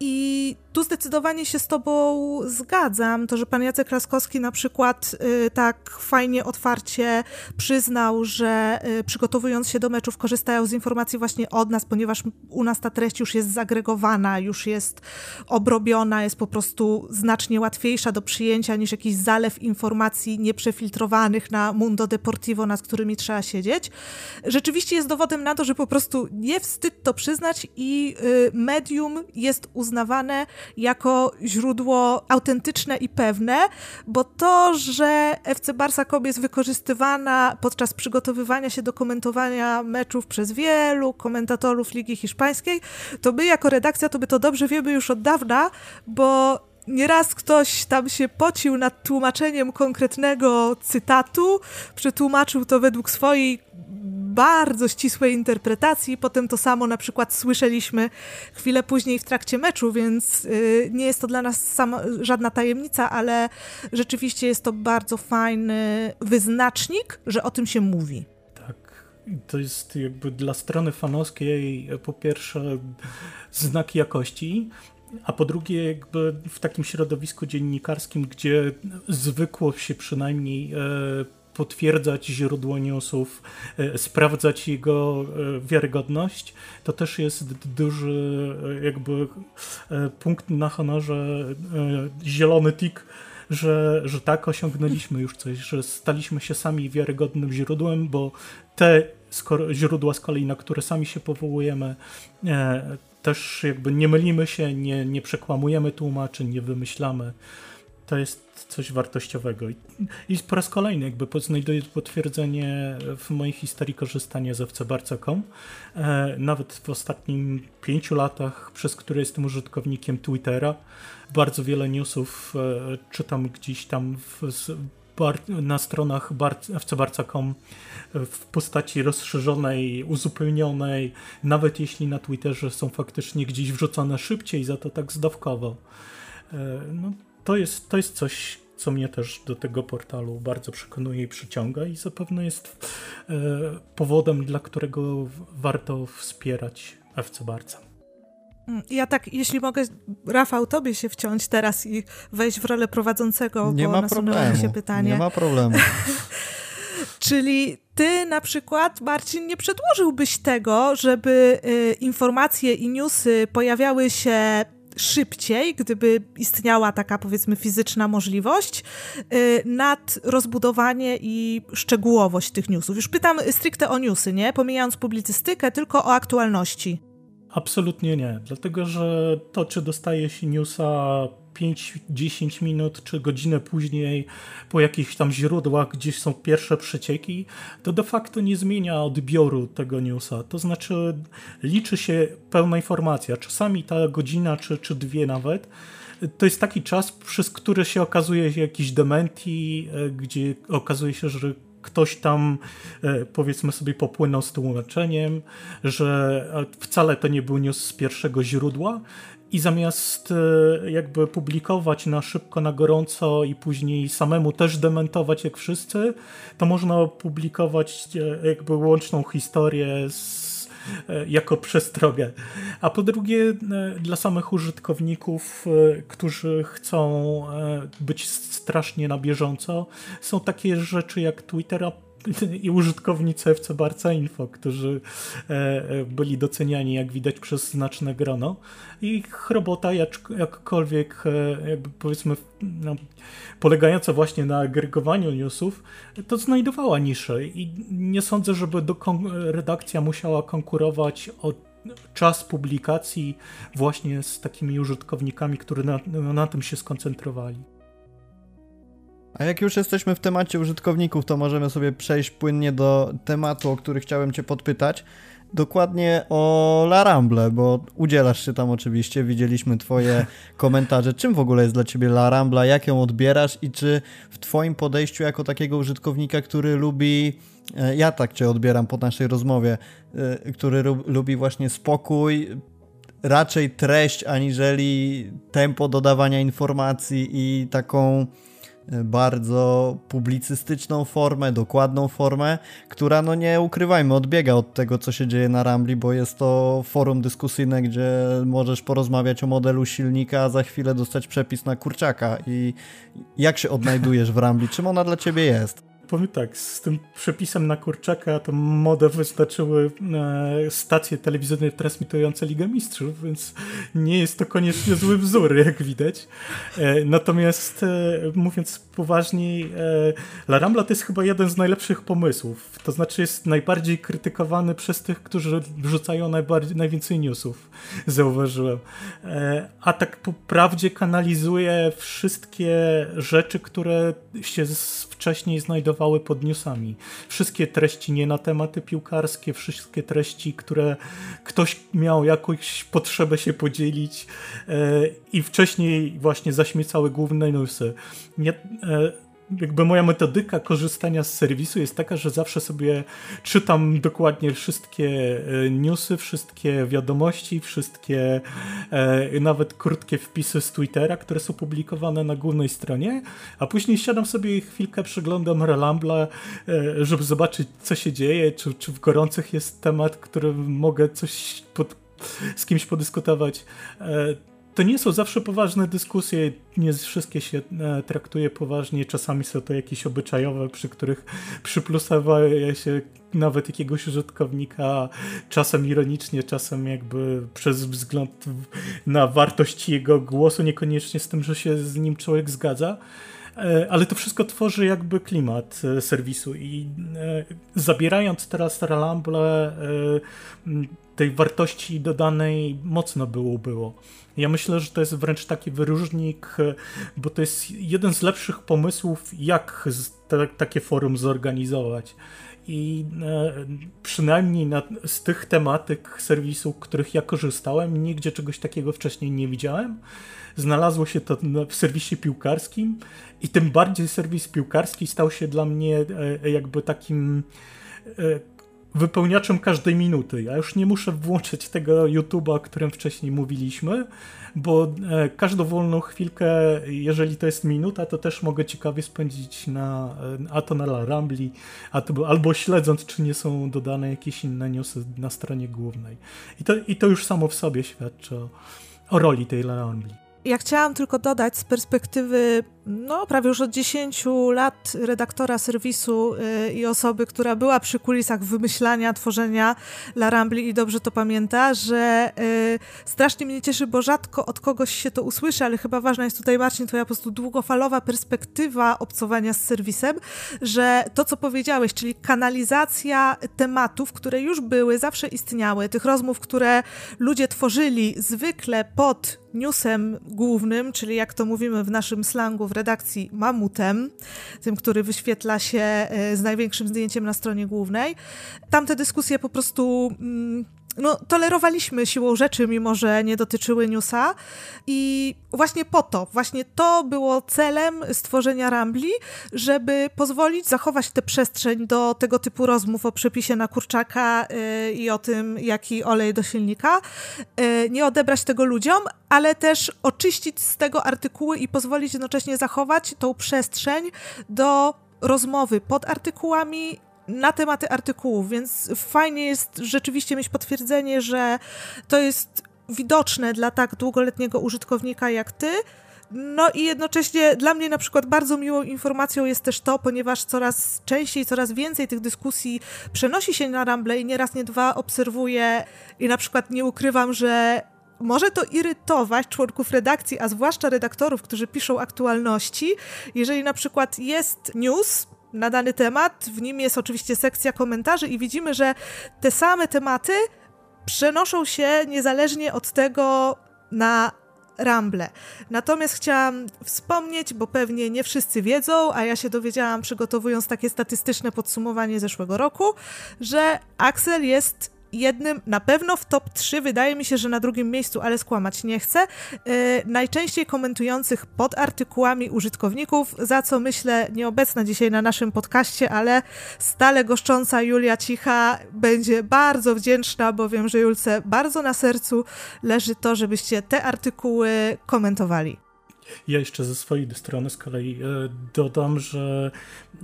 i tu zdecydowanie się z tobą zgadzam. To, że pan Jacek Laskowski na przykład y, tak fajnie, otwarcie przyznał, że y, przygotowując się do meczów korzystają z informacji właśnie od nas, ponieważ u nas ta treść już jest zagregowana, już jest obrobiona, jest po prostu znacznie łatwiejsza do przyjęcia niż jakiś zalew informacji nieprzefiltrowanych na Mundo Deportivo, nad którymi trzeba siedzieć. Rzeczywiście jest dowodem na to, że po prostu nie wstyd to przyznać i y, medium jest uznawane jako źródło autentyczne i pewne, bo to, że FC Barca Kob jest wykorzystywana podczas przygotowywania się do komentowania meczów przez wielu komentatorów Ligi Hiszpańskiej, to my jako redakcja to by to dobrze wiemy już od dawna, bo nieraz ktoś tam się pocił nad tłumaczeniem konkretnego cytatu, przetłumaczył to według swojej bardzo ścisłej interpretacji. Potem to samo na przykład słyszeliśmy chwilę później w trakcie meczu, więc yy, nie jest to dla nas sama, żadna tajemnica, ale rzeczywiście jest to bardzo fajny wyznacznik, że o tym się mówi. Tak. To jest jakby dla strony fanowskiej po pierwsze znak jakości, a po drugie, jakby w takim środowisku dziennikarskim, gdzie zwykło się przynajmniej e, potwierdzać źródło newsów, e, sprawdzać jego e, wiarygodność, to też jest duży e, jakby punkt na honorze, zielony tik, że, że tak osiągnęliśmy już coś, że staliśmy się sami wiarygodnym źródłem, bo te źródła z kolei, na które sami się powołujemy, też jakby nie mylimy się, nie, nie przekłamujemy tłumaczy, nie wymyślamy to jest coś wartościowego. I, po raz kolejny jakby znajduję potwierdzenie w mojej historii korzystania z fcbarca.com. E, nawet w ostatnim pięciu latach, przez które jestem użytkownikiem Twittera, bardzo wiele newsów e, czytam gdzieś tam w, na stronach bar fcbarca.com w postaci rozszerzonej, uzupełnionej, nawet jeśli na Twitterze są faktycznie gdzieś wrzucone szybciej, za to tak zdawkowo. No, to, jest, to jest coś, co mnie też do tego portalu bardzo przekonuje i przyciąga i zapewne jest e, powodem, dla którego warto wspierać FC Barca. Mm, ja tak, jeśli mogę, Rafał, tobie się wciąć teraz i wejść w rolę prowadzącego, nie bo ma problemu. się pytanie. Nie ma problemu. Czyli ty na przykład, Marcin, nie przedłożyłbyś tego, żeby y, informacje i newsy pojawiały się szybciej, gdyby istniała taka powiedzmy fizyczna możliwość, y, nad rozbudowanie i szczegółowość tych newsów. Już pytam stricte o newsy, nie? Pomijając publicystykę, tylko o aktualności. Absolutnie nie, dlatego że to, czy dostaje się newsa 5-10 minut czy godzinę później po jakichś tam źródłach, gdzieś są pierwsze przecieki, to de facto nie zmienia odbioru tego newsa. To znaczy liczy się pełna informacja. Czasami ta godzina czy, czy dwie nawet to jest taki czas, przez który się okazuje jakiś dementi, e, gdzie okazuje się, że ktoś tam e, powiedzmy sobie popłynął z tłumaczeniem, że wcale to nie był news z pierwszego źródła i zamiast e, jakby publikować na szybko, na gorąco i później samemu też dementować jak wszyscy, to można publikować e, jakby łączną historię z jako przestrogę. A po drugie, dla samych użytkowników, którzy chcą być strasznie na bieżąco, są takie rzeczy jak Twitter, i użytkownicy FC Barca Info, którzy e, e, byli doceniani, jak widać, przez znaczne grono. Ich robota, jak, jakkolwiek, e, jakby powiedzmy, no, polegająca właśnie na agregowaniu newsów, to znajdowała niszę i nie sądzę, żeby redakcja musiała konkurować o czas publikacji właśnie z takimi użytkownikami, którzy na, na tym się skoncentrowali. A jak już jesteśmy w temacie użytkowników, to możemy sobie przejść płynnie do tematu, o który chciałem Cię podpytać. Dokładnie o La Ramble, bo udzielasz się tam oczywiście, widzieliśmy Twoje komentarze. Czym w ogóle jest dla Ciebie La Rambla, jak ją odbierasz i czy w Twoim podejściu jako takiego użytkownika, który lubi, e, ja tak Cię odbieram po naszej rozmowie, e, który lubi właśnie spokój, raczej treść aniżeli tempo dodawania informacji i taką bardzo publicystyczną formę, dokładną formę, która, no nie ukrywajmy, odbiega od tego, co się dzieje na Rambli, bo jest to forum dyskusyjne, gdzie możesz porozmawiać o modelu silnika, a za chwilę dostać przepis na kurczaka. I jak się odnajdujesz w Rambli? Czym ona dla ciebie jest? Powiem tak, z tym przepisem na kurczaka to modę wyznaczyły e, stacje telewizyjne transmitujące Ligę Mistrzów, więc nie jest to koniecznie zły wzór, jak widać. E, natomiast e, mówiąc poważniej, La Rambla to jest chyba jeden z najlepszych pomysłów. To znaczy jest najbardziej krytykowany przez tych, którzy wrzucają najwięcej newsów, zauważyłem. A tak po prawdzie kanalizuje wszystkie rzeczy, które się wcześniej znajdowały pod newsami. Wszystkie treści nie na tematy piłkarskie, wszystkie treści, które ktoś miał jakąś potrzebę się podzielić e, i wcześniej właśnie zaśmiecały główne newsy. Nie, e, jakby moja metodyka korzystania z serwisu jest taka, że zawsze sobie czytam dokładnie wszystkie e, newsy, wszystkie wiadomości, wszystkie e, nawet krótkie wpisy z Twittera, które są publikowane na głównej stronie, a później siadam sobie i chwilkę przeglądam Relambla, e, żeby zobaczyć, co się dzieje, czy, czy w gorących jest temat, który mogę coś pod, z kimś podyskutować to nie są zawsze poważne dyskusje, nie wszystkie się e, traktuje poważnie, czasami są to jakieś obyczajowe, przy których przyplusowuje się nawet jakiegoś użytkownika, czasem ironicznie, czasem jakby przez wzgląd na wartość jego głosu, niekoniecznie z tym, że się z nim człowiek zgadza. E, ale to wszystko tworzy jakby klimat e, serwisu i zabierając teraz Relamble tej wartości dodanej mocno było było. Ja myślę, że to jest wręcz taki wyróżnik, e, bo to jest jeden z lepszych pomysłów, jak te, takie forum zorganizować. i przynajmniej na, z tych tematyk serwisu, których ja korzystałem, nigdzie czegoś takiego wcześniej nie widziałem. Znalazło się to w serwisie piłkarskim i tym bardziej serwis piłkarski stał się dla mnie jakby takim wypełniaczem każdej minuty. Ja już nie muszę włączyć tego YouTube'a, o którym wcześniej mówiliśmy, bo e, każdą wolną chwilkę, jeżeli to jest minuta, to też mogę ciekawie spędzić na, e, a to na Rambli, a to, albo śledząc, czy nie są dodane jakieś inne newsy na stronie głównej. I to, i to już samo w sobie świadczy o, o roli tej Rambli. Ja chciałam tylko dodać z perspektywy no, prawie już od 10 lat redaktora serwisu yy, i osoby, która była przy kulisach wymyślania, tworzenia La Rambli i dobrze to pamięta, że yy, strasznie mnie cieszy, bo rzadko od kogoś się to usłyszy, ale chyba ważna jest tutaj, Marcin, twoja po prostu długofalowa perspektywa obcowania z serwisem, że to, co powiedziałeś, czyli kanalizacja tematów, które już były, zawsze istniały, tych rozmów, które ludzie tworzyli zwykle pod newsem głównym, czyli jak to mówimy w naszym slangu w redakcji mamutem, tym, który wyświetla się e, z największym zdjęciem na stronie głównej. Tamte dyskusje po prostu mm, no, tolerowaliśmy siłą rzeczy, mimo że nie dotyczyły newsa. I właśnie po to, właśnie to było celem stworzenia Rambli, żeby pozwolić zachować tę przestrzeń do tego typu rozmów o przepisie na kurczaka yy, i o tym, jaki olej do silnika. Yy, nie odebrać tego ludziom, ale też oczyścić z tego artykuły i pozwolić jednocześnie zachować tą przestrzeń do rozmowy pod artykułami, na tematy artykułów, więc fajnie jest rzeczywiście mieć potwierdzenie, że to jest widoczne dla tak długoletniego użytkownika jak ty. No i jednocześnie dla mnie na przykład bardzo miłą informacją jest też to, ponieważ coraz częściej, coraz więcej tych dyskusji przenosi się na Rumble i nieraz, nie dwa obserwuję i na przykład nie ukrywam, że może to irytować członków redakcji, a zwłaszcza redaktorów, którzy piszą aktualności, jeżeli na przykład jest news, na dany temat. W nim jest oczywiście sekcja komentarzy i widzimy, że te same tematy przenoszą się niezależnie od tego na Ramble. Natomiast chciałam wspomnieć, bo pewnie nie wszyscy wiedzą, a ja się dowiedziałam przygotowując takie statystyczne podsumowanie zeszłego roku, że Axel jest jednym, na pewno w top 3, wydaje mi się, że na drugim miejscu, ale skłamać nie chcę, yy, najczęściej komentujących pod artykułami użytkowników, za co myślę nieobecna dzisiaj na naszym podcaście, ale stale goszcząca Julia Cicha będzie bardzo wdzięczna, bo wiem, że Julce bardzo na sercu leży to, żebyście te artykuły komentowali. Ja jeszcze ze swojej strony z kolei e, dodam, że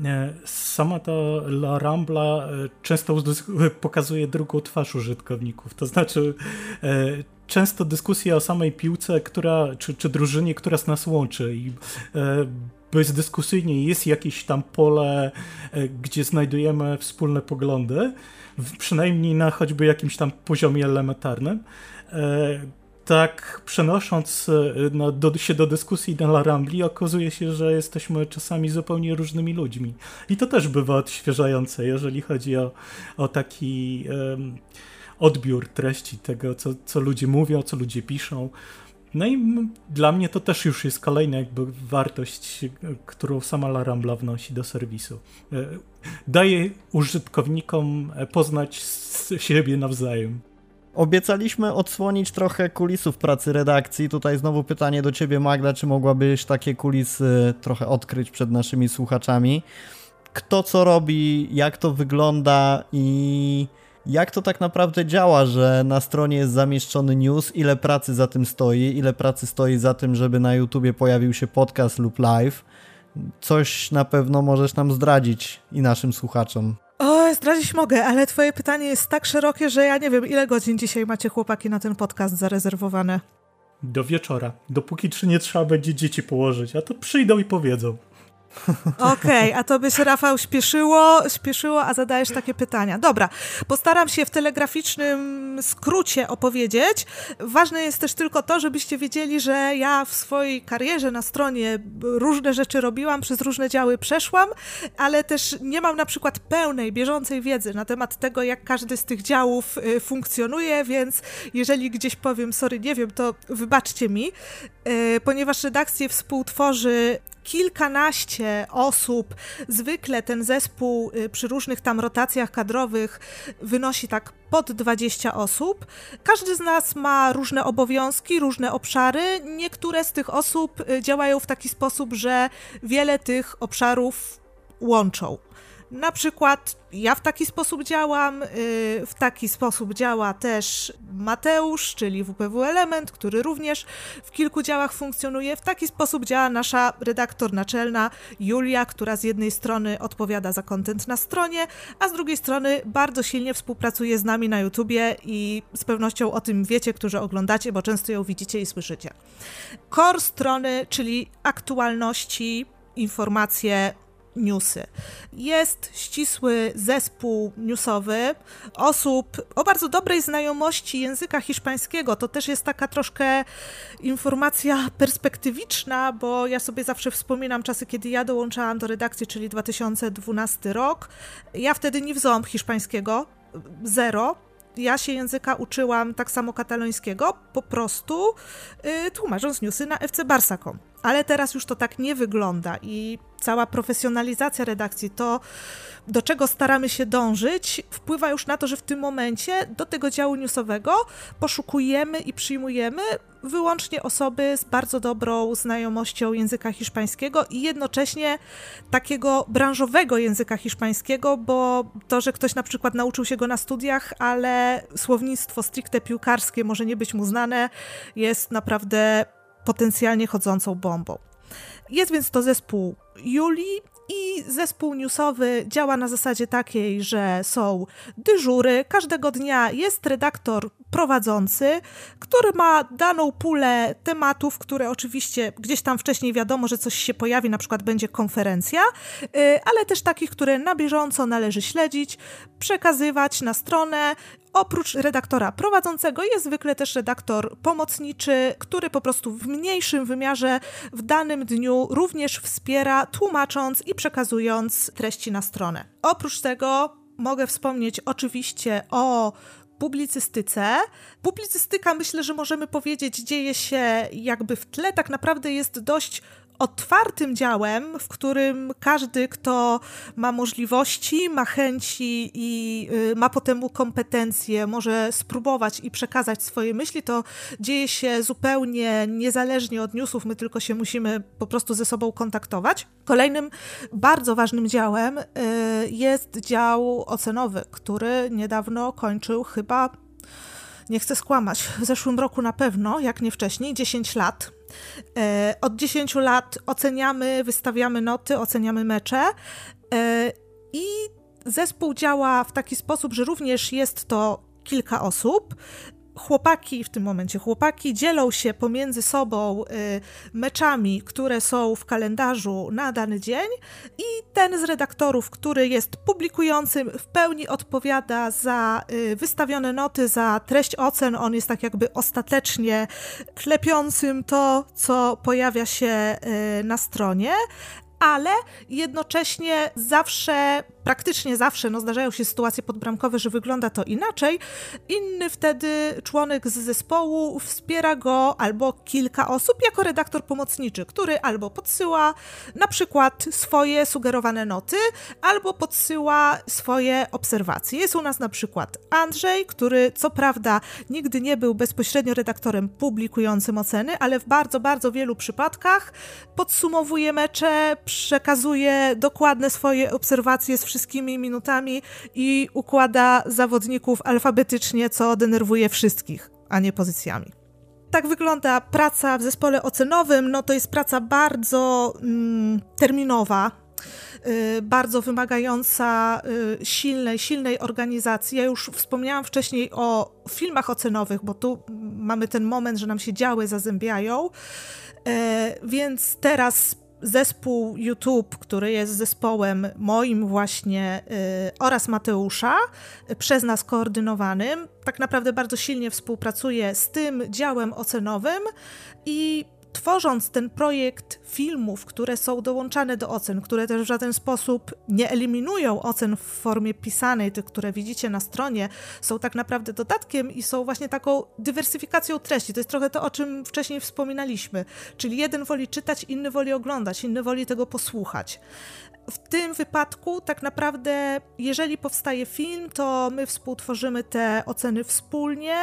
e, sama ta La Rambla e, często pokazuje drugą twarz użytkowników. To znaczy, często dyskusja o samej piłce, która, czy, czy drużynie, która z nas łączy i bezdyskusyjnie jest jakieś tam pole, gdzie znajdujemy wspólne poglądy, przynajmniej na choćby jakimś tam poziomie elementarnym tak przenosząc e, no, do, się do dyskusji na Rambli, okazuje się, że jesteśmy czasami zupełnie różnymi ludźmi. I to też bywa odświeżające, jeżeli chodzi o, o taki um, odbiór treści tego, co, co ludzie mówią, co ludzie piszą. No i dla mnie to też już jest kolejna jakby wartość, którą sama La Rambla wnosi do serwisu. E, daje użytkownikom poznać siebie nawzajem. Obiecaliśmy odsłonić trochę kulisów pracy redakcji. Tutaj znowu pytanie do ciebie, Magda, czy mogłabyś takie kulisy trochę odkryć przed naszymi słuchaczami? Kto co robi, jak to wygląda i jak to tak naprawdę działa, że na stronie jest zamieszczony news, ile pracy za tym stoi, ile pracy stoi za tym, żeby na YouTubie pojawił się podcast lub live. Coś na pewno możesz nam zdradzić i naszym słuchaczom. O, zdradzić mogę, ale twoje pytanie jest tak szerokie, że ja nie wiem, ile godzin dzisiaj macie chłopaki na ten podcast zarezerwowane. Do wieczora. Dopóki czy nie trzeba będzie dzieci położyć, a to przyjdą i powiedzą. Okej, okay, a to by się Rafał śpieszyło, śpieszyło, a zadajesz takie pytania. Dobra, postaram się w telegraficznym skrócie opowiedzieć. Ważne jest też tylko to, żebyście wiedzieli, że ja w swojej karierze na stronie różne rzeczy robiłam, przez różne działy przeszłam, ale też nie mam na przykład pełnej, bieżącej wiedzy na temat tego, jak każdy z tych działów y, funkcjonuje, więc jeżeli gdzieś powiem, sorry, nie wiem, to wybaczcie mi, y, ponieważ redakcję współtworzy kilkanaście osób. Zwykle ten zespół y, przy różnych tam rotacjach kadrowych wynosi tak pod 20 osób. Każdy z nas ma różne obowiązki, różne obszary. Niektóre z tych osób y, działają w taki sposób, że wiele tych obszarów łączą. Na przykład ja w taki sposób działam, y, w taki sposób działa też Mateusz, czyli WPW Element, który również w kilku działach funkcjonuje. W taki sposób działa nasza redaktor naczelna Julia, która z jednej strony odpowiada za kontent na stronie, a z drugiej strony bardzo silnie współpracuje z nami na YouTubie i z pewnością o tym wiecie, którzy oglądacie, bo często ją widzicie i słyszycie. Core strony, czyli aktualności, informacje, newsy. Jest ścisły zespół newsowy osób o bardzo dobrej znajomości języka hiszpańskiego. To też jest taka troszkę informacja perspektywiczna, bo ja sobie zawsze wspominam czasy, kiedy ja dołączałam do redakcji, czyli 2012 rok. Ja wtedy nie wziąłam hiszpańskiego, zero ja się języka uczyłam tak samo katalońskiego, po prostu yy, tłumacząc newsy na FC Barsa.com. Ale teraz już to tak nie wygląda i cała profesjonalizacja redakcji, to do czego staramy się dążyć, wpływa już na to, że w tym momencie do tego działu newsowego poszukujemy i przyjmujemy wyłącznie osoby z bardzo dobrą znajomością języka hiszpańskiego i jednocześnie takiego branżowego języka hiszpańskiego, bo to, że ktoś na przykład nauczył się go na studiach, ale słownictwo stricte piłkarskie może nie być mu znane, jest naprawdę potencjalnie chodzącą bombą. Jest więc to zespół Julii i zespół newsowy działa na zasadzie takiej, że są dyżury. Każdego dnia jest redaktor prowadzący, który ma daną pulę tematów, które oczywiście gdzieś tam wcześniej wiadomo, że coś się pojawi, na przykład będzie konferencja, y, ale też takich, które na bieżąco należy śledzić, przekazywać na stronę. Oprócz redaktora prowadzącego jest zwykle też redaktor pomocniczy, który po prostu w mniejszym wymiarze w danym dniu również wspiera, tłumacząc i przekazując treści na stronę. Oprócz tego mogę wspomnieć oczywiście o publicystyce. Publicystyka, myślę, że możemy powiedzieć, dzieje się jakby w tle, tak naprawdę jest dość otwartym działem, w którym każdy, kto ma możliwości, ma chęci i y, ma potem kompetencje, może spróbować i przekazać swoje myśli, to dzieje się zupełnie niezależnie od newsów, my tylko się musimy po prostu ze sobą kontaktować. Kolejnym bardzo ważnym działem y, jest dział ocenowy, który niedawno kończył chyba nie chcę skłamać, w zeszłym roku na pewno, jak nie wcześniej, 10 lat. E, od 10 lat oceniamy, wystawiamy noty, oceniamy mecze e, i zespół działa w taki sposób, że również jest to kilka osób chłopaki w tym momencie, chłopaki dzielą się pomiędzy sobą y, meczami, które są w kalendarzu na dany dzień i ten z redaktorów, który jest publikującym, w pełni odpowiada za y, wystawione noty, za treść ocen. On jest tak jakby ostatecznie klepiącym to, co pojawia się y, na stronie, ale jednocześnie zawsze praktycznie zawsze no, zdarzają się sytuacje podbramkowe, że wygląda to inaczej. Inny wtedy członek z zespołu wspiera go albo kilka osób jako redaktor pomocniczy, który albo podsyła na przykład swoje sugerowane noty, albo podsyła swoje obserwacje. Jest u nas na przykład Andrzej, który co prawda nigdy nie był bezpośrednio redaktorem publikującym oceny, ale w bardzo, bardzo wielu przypadkach podsumowuje mecze, przekazuje dokładne swoje obserwacje z wszystkimi minutami i układa zawodników alfabetycznie, co denerwuje wszystkich, a nie pozycjami. Tak wygląda praca w zespole ocenowym. No to jest praca bardzo mm, terminowa, y, bardzo wymagająca y, silnej, silnej organizacji. Ja już wspomniałam wcześniej o filmach ocenowych, bo tu mamy ten moment, że nam się działy zazębiają. E, więc teraz zespół YouTube, który jest zespołem moim właśnie y, oraz Mateusza, y, przez nas koordynowanym, tak naprawdę bardzo silnie współpracuje z tym działem ocenowym i tworząc ten projekt filmów, które są dołączane do ocen, które też w żaden sposób nie eliminują ocen w formie pisanej, tych, które widzicie na stronie, są tak naprawdę dodatkiem i są właśnie taką dywersyfikacją treści. To jest trochę to, o czym wcześniej wspominaliśmy. Czyli jeden woli czytać, inny woli oglądać, inny woli tego posłuchać. W tym wypadku, tak naprawdę, jeżeli powstaje film, to my współtworzymy te oceny wspólnie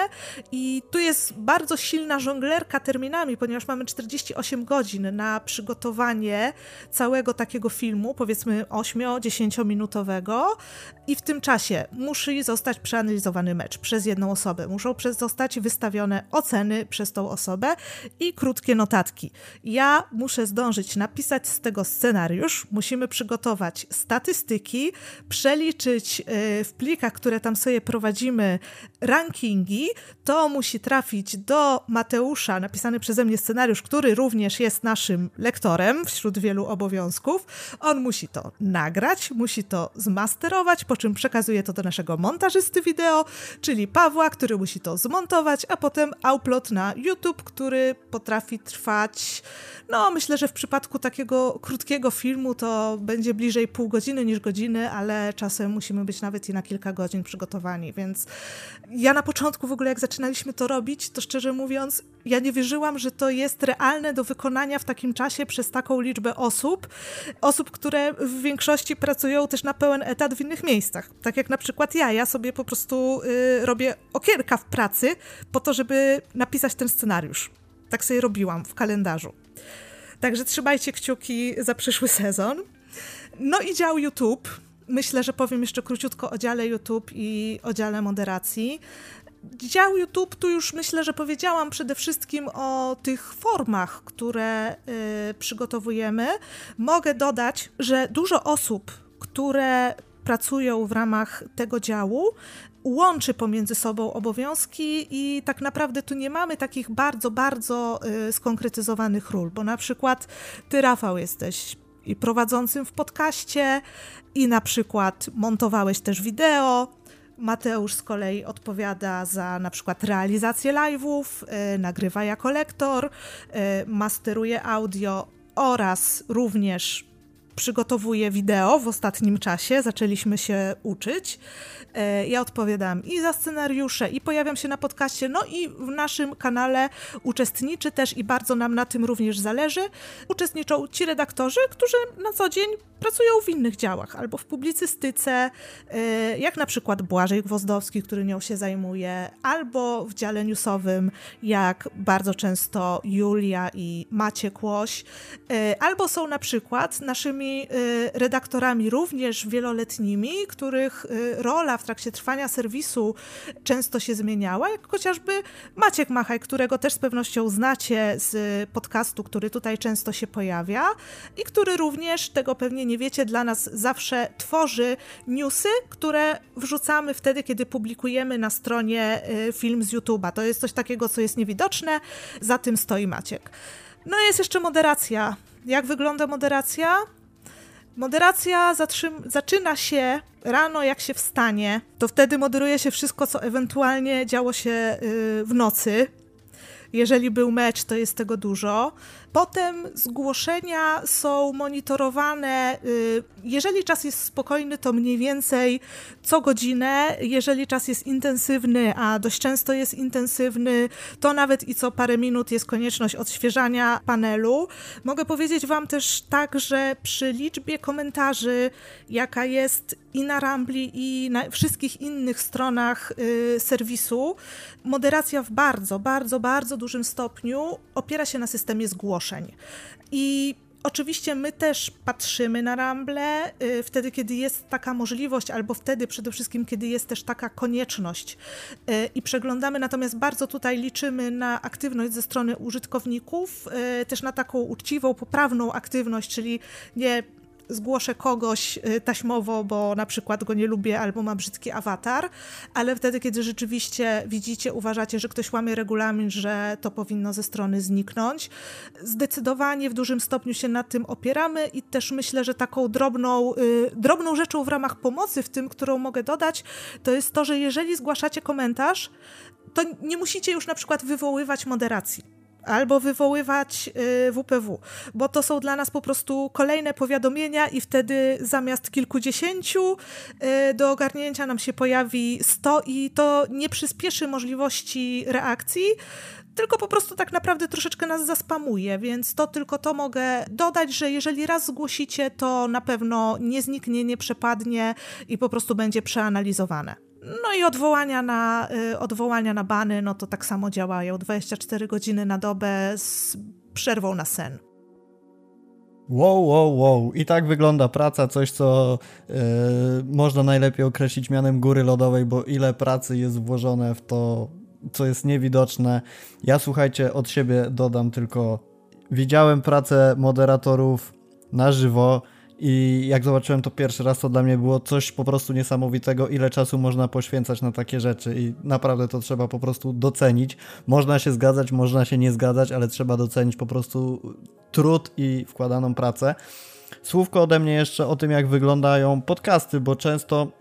i tu jest bardzo silna żonglerka terminami, ponieważ mamy 48 godzin na przygotowanie całego takiego filmu, powiedzmy 8-10 minutowego, i w tym czasie musi zostać przeanalizowany mecz przez jedną osobę, muszą zostać wystawione oceny przez tą osobę i krótkie notatki. Ja muszę zdążyć napisać z tego scenariusz, musimy przygotować przygotować statystyki, przeliczyć e, w plikach, które tam sobie prowadzimy, rankingi. To musi trafić do Mateusza, napisany przeze mnie scenariusz, który również jest naszym lektorem wśród wielu obowiązków. On musi to nagrać, musi to zmasterować, po czym przekazuje to do naszego montażysty wideo, czyli Pawła, który musi to zmontować, a potem upload na YouTube, który potrafi trwać, no myślę, że w przypadku takiego krótkiego filmu to będzie bliżej pół godziny niż godziny, ale czasem musimy być nawet i na kilka godzin przygotowani, więc ja na początku w ogóle jak zaczynaliśmy to robić, to szczerze mówiąc, ja nie wierzyłam, że to jest realne do wykonania w takim czasie przez taką liczbę osób, osób, które w większości pracują też na pełen etat w innych miejscach. Tak jak na przykład ja, ja sobie po prostu y, robię okienka w pracy po to, żeby napisać ten scenariusz. Tak sobie robiłam w kalendarzu. Także trzymajcie kciuki za przyszły sezon. No i dział YouTube. Myślę, że powiem jeszcze króciutko o dziale YouTube i o dziale moderacji. Dział YouTube, tu już myślę, że powiedziałam przede wszystkim o tych formach, które y, przygotowujemy. Mogę dodać, że dużo osób, które pracują w ramach tego działu, łączy pomiędzy sobą obowiązki i tak naprawdę tu nie mamy takich bardzo, bardzo y, skonkretyzowanych ról, bo na przykład ty, Rafał, jesteś i prowadzącym w podcaście, i na przykład montowałeś też wideo. Mateusz z kolei odpowiada za na przykład realizację live'ów, yy, nagrywa jako lektor, yy, masteruje audio oraz również przygotowuje wideo w ostatnim czasie, zaczęliśmy się uczyć. E, ja odpowiadam i za scenariusze, i pojawiam się na podcaście, no i w naszym kanale uczestniczy też i bardzo nam na tym również zależy. Uczestniczą ci redaktorzy, którzy na co dzień pracują w innych działach, albo w publicystyce, e, jak na przykład Błażej Gwozdowski, który nią się zajmuje, albo w dziale newsowym, jak bardzo często Julia i Maciek Łoś, e, albo są na przykład naszymi redaktorami również wieloletnimi, których rola w trakcie trwania serwisu często się zmieniała, jak chociażby Maciek Machaj, którego też z pewnością znacie z podcastu, który tutaj często się pojawia i który również, tego pewnie nie wiecie, dla nas zawsze tworzy newsy, które wrzucamy wtedy, kiedy publikujemy na stronie y, film z YouTube'a. To jest coś takiego, co jest niewidoczne, za tym stoi Maciek. No i jest jeszcze moderacja. Jak wygląda moderacja? Moderacja zaczyna się rano, jak się wstanie, to wtedy moderuje się wszystko, co ewentualnie działo się yy, w nocy. Jeżeli był mecz, to jest tego dużo. Potem zgłoszenia są monitorowane. Y, jeżeli czas jest spokojny, to mniej więcej co godzinę. Jeżeli czas jest intensywny, a dość często jest intensywny, to nawet i co parę minut jest konieczność odświeżania panelu. Mogę powiedzieć Wam też tak, że przy liczbie komentarzy, jaka jest i na Rambli, i na wszystkich innych stronach y, serwisu, moderacja w bardzo, bardzo, bardzo dużym stopniu opiera się na systemie zgłoszeń ogłoszeń. I Oczywiście my też patrzymy na Ramble y, wtedy, kiedy jest taka możliwość, albo wtedy przede wszystkim, kiedy jest też taka konieczność y, i przeglądamy, natomiast bardzo tutaj liczymy na aktywność ze strony użytkowników, y, też na taką uczciwą, poprawną aktywność, czyli nie zgłoszę kogoś y, taśmowo, bo na przykład go nie lubię albo ma brzydki awatar, ale wtedy, kiedy rzeczywiście widzicie, uważacie, że ktoś łamie regulamin, że to powinno ze strony zniknąć. Zdecydowanie w dużym stopniu się na tym opieramy i też myślę, że taką drobną, yy, drobną rzeczą w ramach pomocy, w tym, którą mogę dodać, to jest to, że jeżeli zgłaszacie komentarz, to nie musicie już na przykład wywoływać moderacji albo wywoływać WPW, y, bo to są dla nas po prostu kolejne powiadomienia i wtedy zamiast kilkudziesięciu y, do ogarnięcia nam się pojawi 100 i to nie przyspieszy możliwości reakcji, tylko po prostu tak naprawdę troszeczkę nas zaspamuje, więc to tylko to mogę dodać, że jeżeli raz zgłosicie, to na pewno nie zniknie, nie przepadnie i po prostu będzie przeanalizowane. No i odwołania na, y, odwołania na bany, no to tak samo działają 24 godziny na dobę z przerwą na sen. Wow, wow, wow. I tak wygląda praca, coś co yy, można najlepiej określić mianem góry lodowej, bo ile pracy jest włożone w to, co jest niewidoczne. Ja słuchajcie, od siebie dodam tylko, widziałem pracę moderatorów na żywo i jak zobaczyłem to pierwszy raz, to dla mnie było coś po prostu niesamowitego, ile czasu można poświęcać na takie rzeczy i naprawdę to trzeba po prostu docenić. Można się zgadzać, można się nie zgadzać, ale trzeba docenić po prostu trud i wkładaną pracę. Słówko ode mnie jeszcze o tym, jak wyglądają podcasty, bo często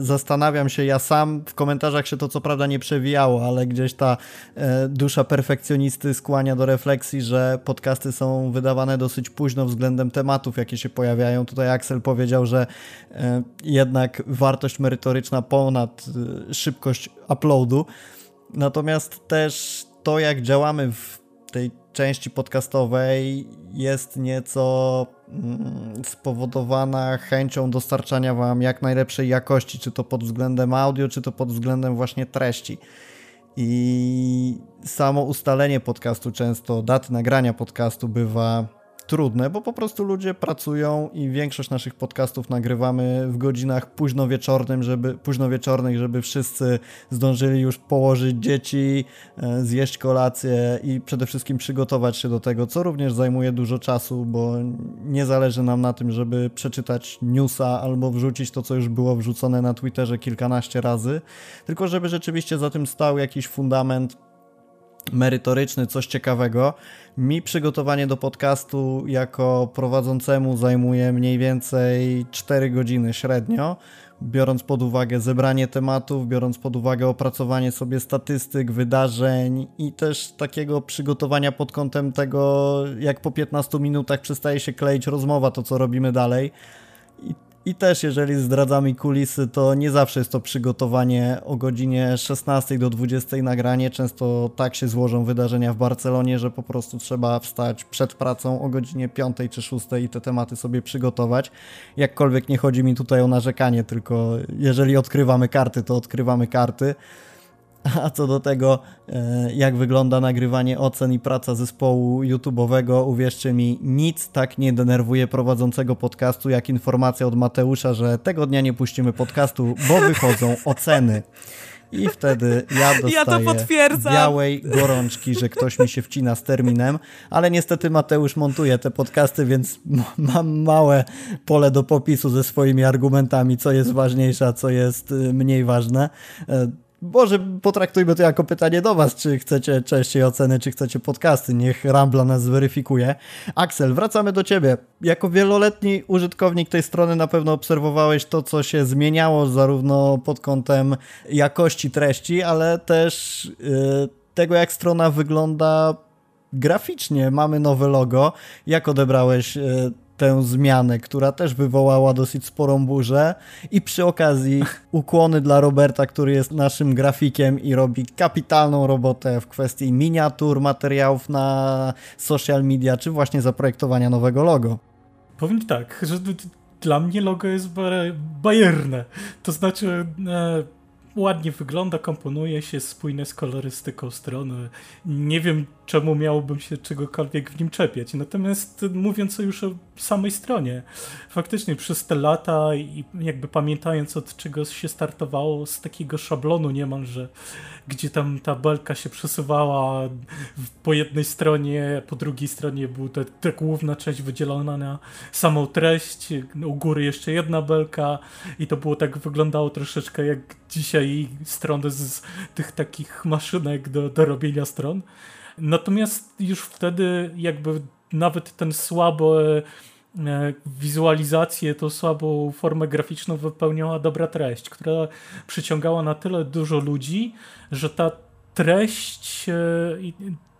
zastanawiam się, ja sam w komentarzach się to co prawda nie przewijało, ale gdzieś ta e, dusza perfekcjonisty skłania do refleksji, że podcasty są wydawane dosyć późno względem tematów, jakie się pojawiają. Tutaj Axel powiedział, że e, jednak wartość merytoryczna ponad szybkość uploadu. Natomiast też to, jak działamy w tej części podcastowej jest nieco mm, spowodowana chęcią dostarczania Wam jak najlepszej jakości, czy to pod względem audio, czy to pod względem właśnie treści. I samo ustalenie podcastu, często daty nagrania podcastu bywa trudne, bo po prostu ludzie pracują i większość naszych podcastów nagrywamy w godzinach późno wieczornym, żeby, późno wieczornych, żeby wszyscy zdążyli już położyć dzieci, e, zjeść kolację i przede wszystkim przygotować się do tego, co również zajmuje dużo czasu, bo nie zależy nam na tym, żeby przeczytać newsa albo wrzucić to, co już było wrzucone na Twitterze kilkanaście razy, tylko żeby rzeczywiście za tym stał jakiś fundament merytoryczny, coś ciekawego. Mi przygotowanie do podcastu jako prowadzącemu zajmuje mniej więcej 4 godziny średnio, biorąc pod uwagę zebranie tematów, biorąc pod uwagę opracowanie sobie statystyk, wydarzeń i też takiego przygotowania pod kątem tego, jak po 15 minutach przestaje się kleić rozmowa, to co robimy dalej. I też, jeżeli zdradzamy kulisy, to nie zawsze jest to przygotowanie o godzinie 16 do 20 nagranie. Często tak się złożą wydarzenia w Barcelonie, że po prostu trzeba wstać przed pracą o godzinie 5 czy 6 i te tematy sobie przygotować. Jakkolwiek nie chodzi mi tutaj o narzekanie, tylko jeżeli odkrywamy karty, to odkrywamy karty. A co do tego, e, jak wygląda nagrywanie ocen i praca zespołu YouTube'owego, uwierzcie mi, nic tak nie denerwuje prowadzącego podcastu, jak informacja od Mateusza, że tego dnia nie puścimy podcastu, bo wychodzą oceny. I wtedy ja dostaję ja białej gorączki, że ktoś mi się wcina z terminem, ale niestety Mateusz montuje te podcasty, więc mam małe pole do popisu ze swoimi argumentami, co jest ważniejsze, a co jest y, mniej ważne. E, może potraktujmy to jako pytanie do Was, czy chcecie częściej oceny, czy chcecie podcasty. Niech Rambla nas zweryfikuje. Axel, wracamy do Ciebie. Jako wieloletni użytkownik tej strony na pewno obserwowałeś to, co się zmieniało zarówno pod kątem jakości treści, ale też yy, tego, jak strona wygląda graficznie. Mamy nowe logo. Jak odebrałeś yy, tę zmianę, która też wywołała dosyć sporą burzę i przy okazji ukłony dla Roberta, który jest naszym grafikiem i robi kapitalną robotę w kwestii miniatur, materiałów na social media, czy właśnie zaprojektowania nowego logo. Powiem tak, że dla mnie logo jest bajerne. To znaczy e, ładnie wygląda, komponuje się, spójne z kolorystyką strony. Nie wiem, czemu miałbym się czegokolwiek w nim czepiać. Natomiast mówiąc już o samej stronie, faktycznie przez te lata i jakby pamiętając od czego się startowało z takiego szablonu niemalże, gdzie tam ta belka się przesuwała po jednej stronie, po drugiej stronie była ta, ta główna część wydzielona na samą treść, u góry jeszcze jedna belka i to było tak, wyglądało troszeczkę jak dzisiaj strony z tych takich maszynek do, do robienia stron. Natomiast już wtedy jakby nawet ten słabo e, wizualizację, tą słabą formę graficzną wypełniała dobra treść, która przyciągała na tyle dużo ludzi, że ta treść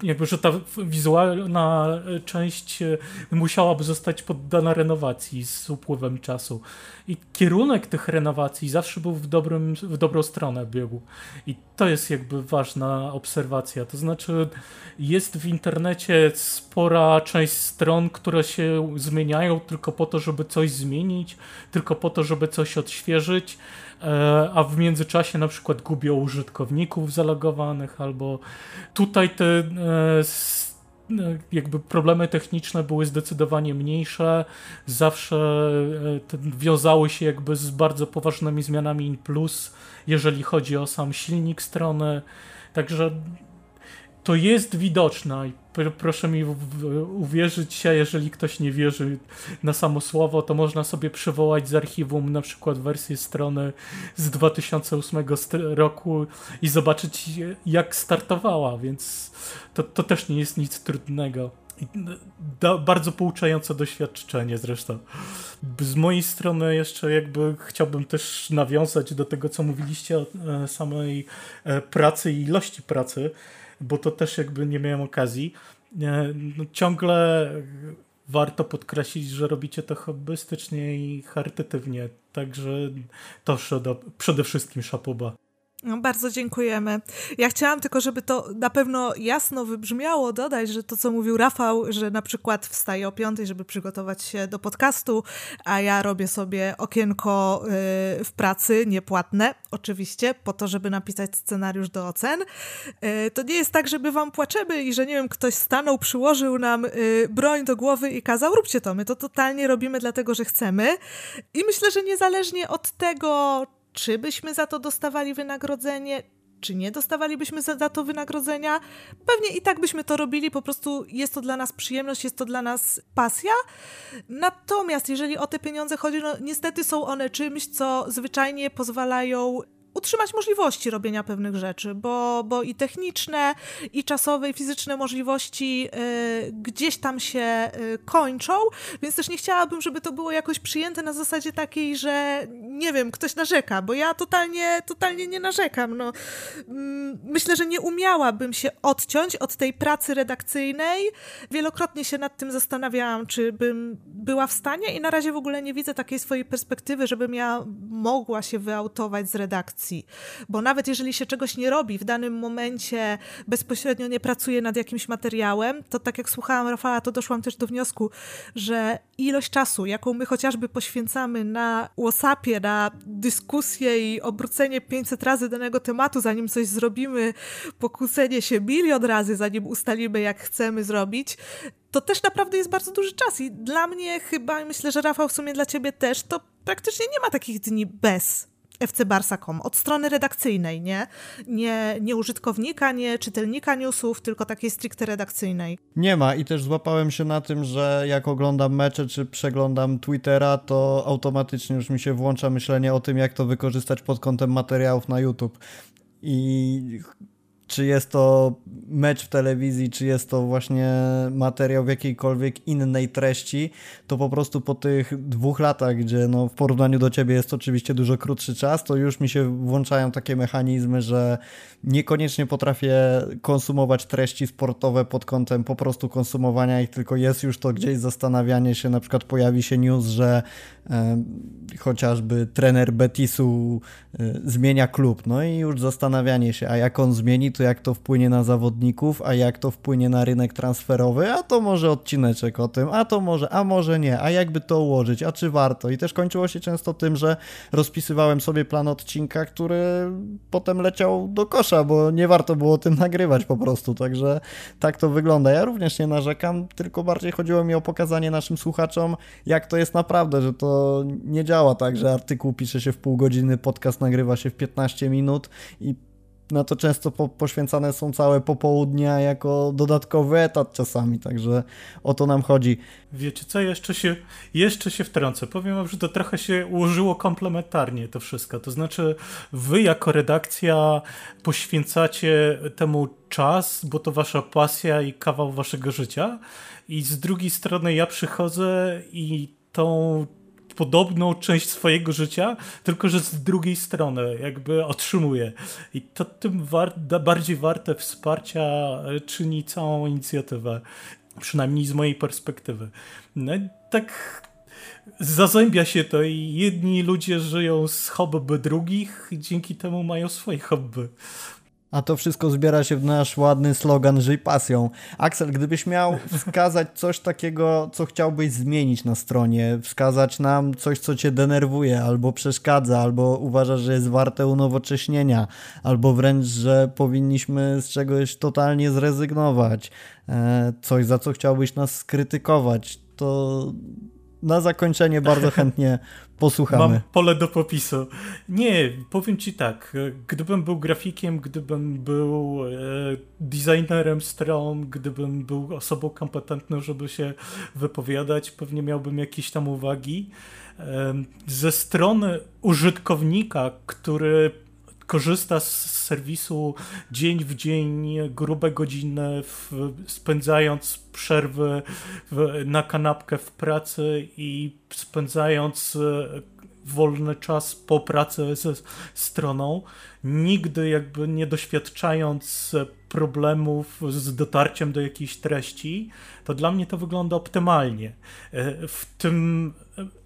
jakby, że ta wizualna część e, musiałaby zostać poddana renowacji z upływem czasu. I kierunek tych renowacji zawsze był w, dobrym, w dobrą stronę biegu. I to jest jakby ważna obserwacja. To znaczy, jest w internecie spora część stron, które się zmieniają tylko po to, żeby coś zmienić, tylko po to, żeby coś odświeżyć E, a w międzyczasie na przykład gubią użytkowników zalogowanych, albo tutaj te e, jakby problemy techniczne były zdecydowanie mniejsze, zawsze wiązały się jakby z bardzo poważnymi zmianami in plus, jeżeli chodzi o sam silnik strony, także to jest widoczne i proszę mi uwierzyć, a jeżeli ktoś nie wierzy na samo słowo, to można sobie przywołać z archiwum na przykład wersję strony z 2008 roku i zobaczyć jak startowała, więc to, to też nie jest nic trudnego. Da, bardzo pouczające doświadczenie zresztą. Z mojej strony jeszcze jakby chciałbym też nawiązać do tego, co mówiliście o e, samej e, pracy i ilości pracy bo to też jakby nie miałem okazji. No, ciągle warto podkreślić, że robicie to hobbystycznie i charytatywnie, także to przede wszystkim szapoba. No, bardzo dziękujemy. Ja chciałam tylko, żeby to na pewno jasno wybrzmiało, dodać, że to, co mówił Rafał, że na przykład wstaje o piątej, żeby przygotować się do podcastu, a ja robię sobie okienko y, w pracy, niepłatne, oczywiście, po to, żeby napisać scenariusz do ocen. Y, to nie jest tak, żeby wam płaczemy i że, nie wiem, ktoś stanął, przyłożył nam y, broń do głowy i kazał, róbcie to. My to totalnie robimy dlatego, że chcemy. I myślę, że niezależnie od tego, czy byśmy za to dostawali wynagrodzenie, czy nie dostawalibyśmy za, to wynagrodzenia. Pewnie i tak byśmy to robili, po prostu jest to dla nas przyjemność, jest to dla nas pasja. Natomiast jeżeli o te pieniądze chodzi, no niestety są one czymś, co zwyczajnie pozwalają utrzymać możliwości robienia pewnych rzeczy, bo, bo i techniczne, i czasowe, i fizyczne możliwości y, gdzieś tam się y, kończą, więc też nie chciałabym, żeby to było jakoś przyjęte na zasadzie takiej, że nie wiem, ktoś narzeka, bo ja totalnie, totalnie nie narzekam. No, mm, myślę, że nie umiałabym się odciąć od tej pracy redakcyjnej. Wielokrotnie się nad tym zastanawiałam, czy bym była w stanie i na razie w ogóle nie widzę takiej swojej perspektywy, żebym ja mogła się wyautować z redakcji bo nawet jeżeli się czegoś nie robi, w danym momencie bezpośrednio nie pracuje nad jakimś materiałem, to tak jak słuchałam Rafała, to doszłam też do wniosku, że ilość czasu, jaką my chociażby poświęcamy na WhatsAppie, na dyskusję i obrócenie 500 razy danego tematu, zanim coś zrobimy, pokłócenie się milion razy, zanim ustalimy, jak chcemy zrobić, to też naprawdę jest bardzo duży czas. I dla mnie chyba, myślę, że Rafał w sumie dla ciebie też, to praktycznie nie ma takich dni bez fcbarsa.com od strony redakcyjnej, nie? nie? Nie użytkownika, nie czytelnika newsów, tylko takiej stricte redakcyjnej. Nie ma i też złapałem się na tym, że jak oglądam mecze czy przeglądam Twittera, to automatycznie już mi się włącza myślenie o tym, jak to wykorzystać pod kątem materiałów na YouTube. I czy jest to mecz w telewizji, czy jest to właśnie materiał w jakiejkolwiek innej treści, to po prostu po tych dwóch latach, gdzie no w porównaniu do ciebie jest oczywiście dużo krótszy czas, to już mi się włączają takie mechanizmy, że niekoniecznie potrafię konsumować treści sportowe pod kątem po prostu konsumowania ich, tylko jest już to gdzieś zastanawianie się, na przykład pojawi się news, że e, chociażby trener Betisu e, zmienia klub, no i już zastanawianie się, a jak on zmieni, to jak to wpłynie na zawodników, a jak to wpłynie na rynek transferowy, a to może odcineczek o tym, a to może, a może nie, a jakby to ułożyć, a czy warto. I też kończyło się często tym, że rozpisywałem sobie plan odcinka, który potem leciał do kosza, bo nie warto było tym nagrywać po prostu, także tak to wygląda. Ja również nie narzekam, tylko bardziej chodziło mi o pokazanie naszym słuchaczom, jak to jest naprawdę, że to nie działa tak, że artykuł pisze się w pół godziny, podcast nagrywa się w 15 minut i na to często po, poświęcane są całe popołudnia jako dodatkowy etat czasami, także o to nam chodzi. Wiecie co, jeszcze się, jeszcze się wtrącę. Powiem wam, że to trochę się ułożyło komplementarnie to wszystko. To znaczy wy jako redakcja poświęcacie temu czas, bo to wasza pasja i kawał waszego życia i z drugiej strony ja przychodzę i tą podobną część swojego życia, tylko że z drugiej strony jakby otrzymuje. I to tym war bardziej warte wsparcia czyni całą inicjatywę. Przynajmniej z mojej perspektywy. No, tak zazębia się to i jedni ludzie żyją z hobby drugich i dzięki temu mają swoje hobby. A to wszystko zbiera się w nasz ładny slogan Żyj pasją. Axel, gdybyś miał wskazać coś takiego, co chciałbyś zmienić na stronie, wskazać nam coś, co cię denerwuje, albo przeszkadza, albo uważasz, że jest warte unowocześnienia, albo wręcz, że powinniśmy z czegoś totalnie zrezygnować, e, coś, za co chciałbyś nas skrytykować, to na zakończenie bardzo chętnie posłuchamy. Mam pole do popisu. Nie, powiem ci tak. Gdybym był grafikiem, gdybym był e, designerem stron, gdybym był osobą kompetentną, żeby się wypowiadać, pewnie miałbym jakieś tam uwagi. E, ze strony użytkownika, który korzysta z serwisu dzień w dzień, grube godziny, w, spędzając przerwy w, na kanapkę w pracy i spędzając e, wolny czas po pracy ze stroną, nigdy jakby nie doświadczając problemów z dotarciem do jakiejś treści, to dla mnie to wygląda optymalnie. E, w tym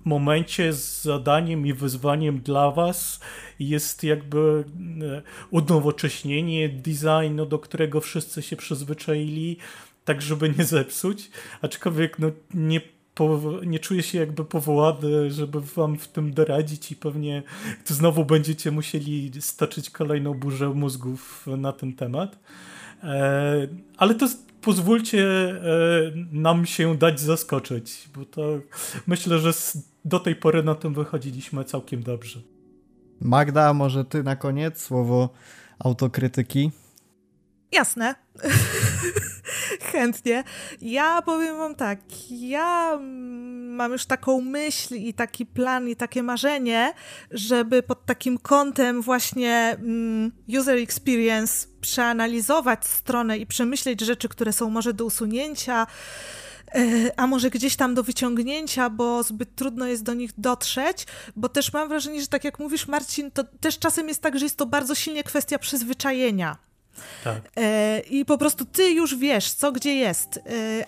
momencie zadaniem i wyzwaniem dla Was jest jakby e, unowocześnienie designu, do którego wszyscy się przyzwyczaili, tak żeby nie zepsuć, aczkolwiek no, nie nie czuję się jakby powołany, żeby wam w tym doradzić i pewnie to znowu będziecie musieli stoczyć kolejną burzę mózgów na ten temat. E, ale to pozwólcie e, nam się dać zaskoczyć, bo to myślę, że do tej pory na tym wychodziliśmy całkiem dobrze. Magda, może ty na koniec słowo autokrytyki? Jasne. Chętnie. Ja powiem wam tak, ja mam już taką myśl i taki plan i takie marzenie, żeby pod takim kątem właśnie mm, user experience przeanalizować stronę i przemyśleć rzeczy, które są może do usunięcia, e, a może gdzieś tam do wyciągnięcia, bo zbyt trudno jest do nich dotrzeć, bo też mam wrażenie, że tak jak mówisz Marcin, to też czasem jest tak, że jest to bardzo silnie kwestia przyzwyczajenia. Tak. E, I po prostu ty już wiesz, co gdzie jest. E,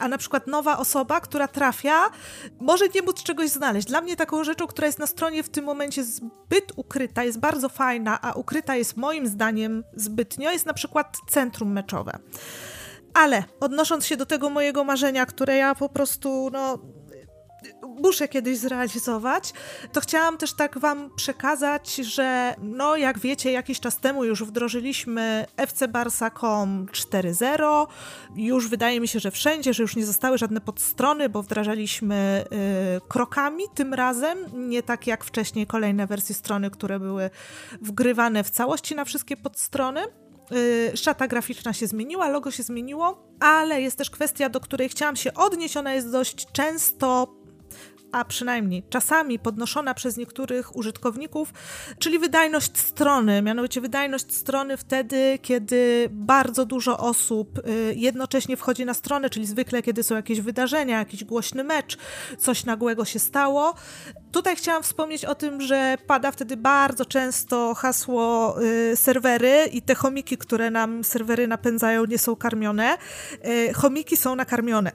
a na przykład nowa osoba, która trafia, może nie móc czegoś znaleźć. Dla mnie taką rzeczą, która jest na stronie w tym momencie zbyt ukryta, jest bardzo fajna, a ukryta jest moim zdaniem zbytnio, jest na przykład centrum meczowe. Ale odnosząc się do tego mojego marzenia, które ja po prostu, no, muszę kiedyś zrealizować, to chciałam też tak wam przekazać, że no jak wiecie, jakiś czas temu już wdrożyliśmy FC Barsa.com 4.0. Już wydaje mi się, że wszędzie, że już nie zostały żadne podstrony, bo wdrażaliśmy y, krokami tym razem, nie tak jak wcześniej kolejne wersje strony, które były wgrywane w całości na wszystkie podstrony. Y, szata graficzna się zmieniła, logo się zmieniło, ale jest też kwestia, do której chciałam się odnieść. Ona jest dość często a przynajmniej czasami podnoszona przez niektórych użytkowników, czyli wydajność strony. Mianowicie wydajność strony wtedy, kiedy bardzo dużo osób y, jednocześnie wchodzi na stronę, czyli zwykle kiedy są jakieś wydarzenia, jakiś głośny mecz, coś nagłego się stało. Tutaj chciałam wspomnieć o tym, że pada wtedy bardzo często hasło y, serwery i te chomiki, które nam serwery napędzają, nie są karmione. Y, chomiki są nakarmione.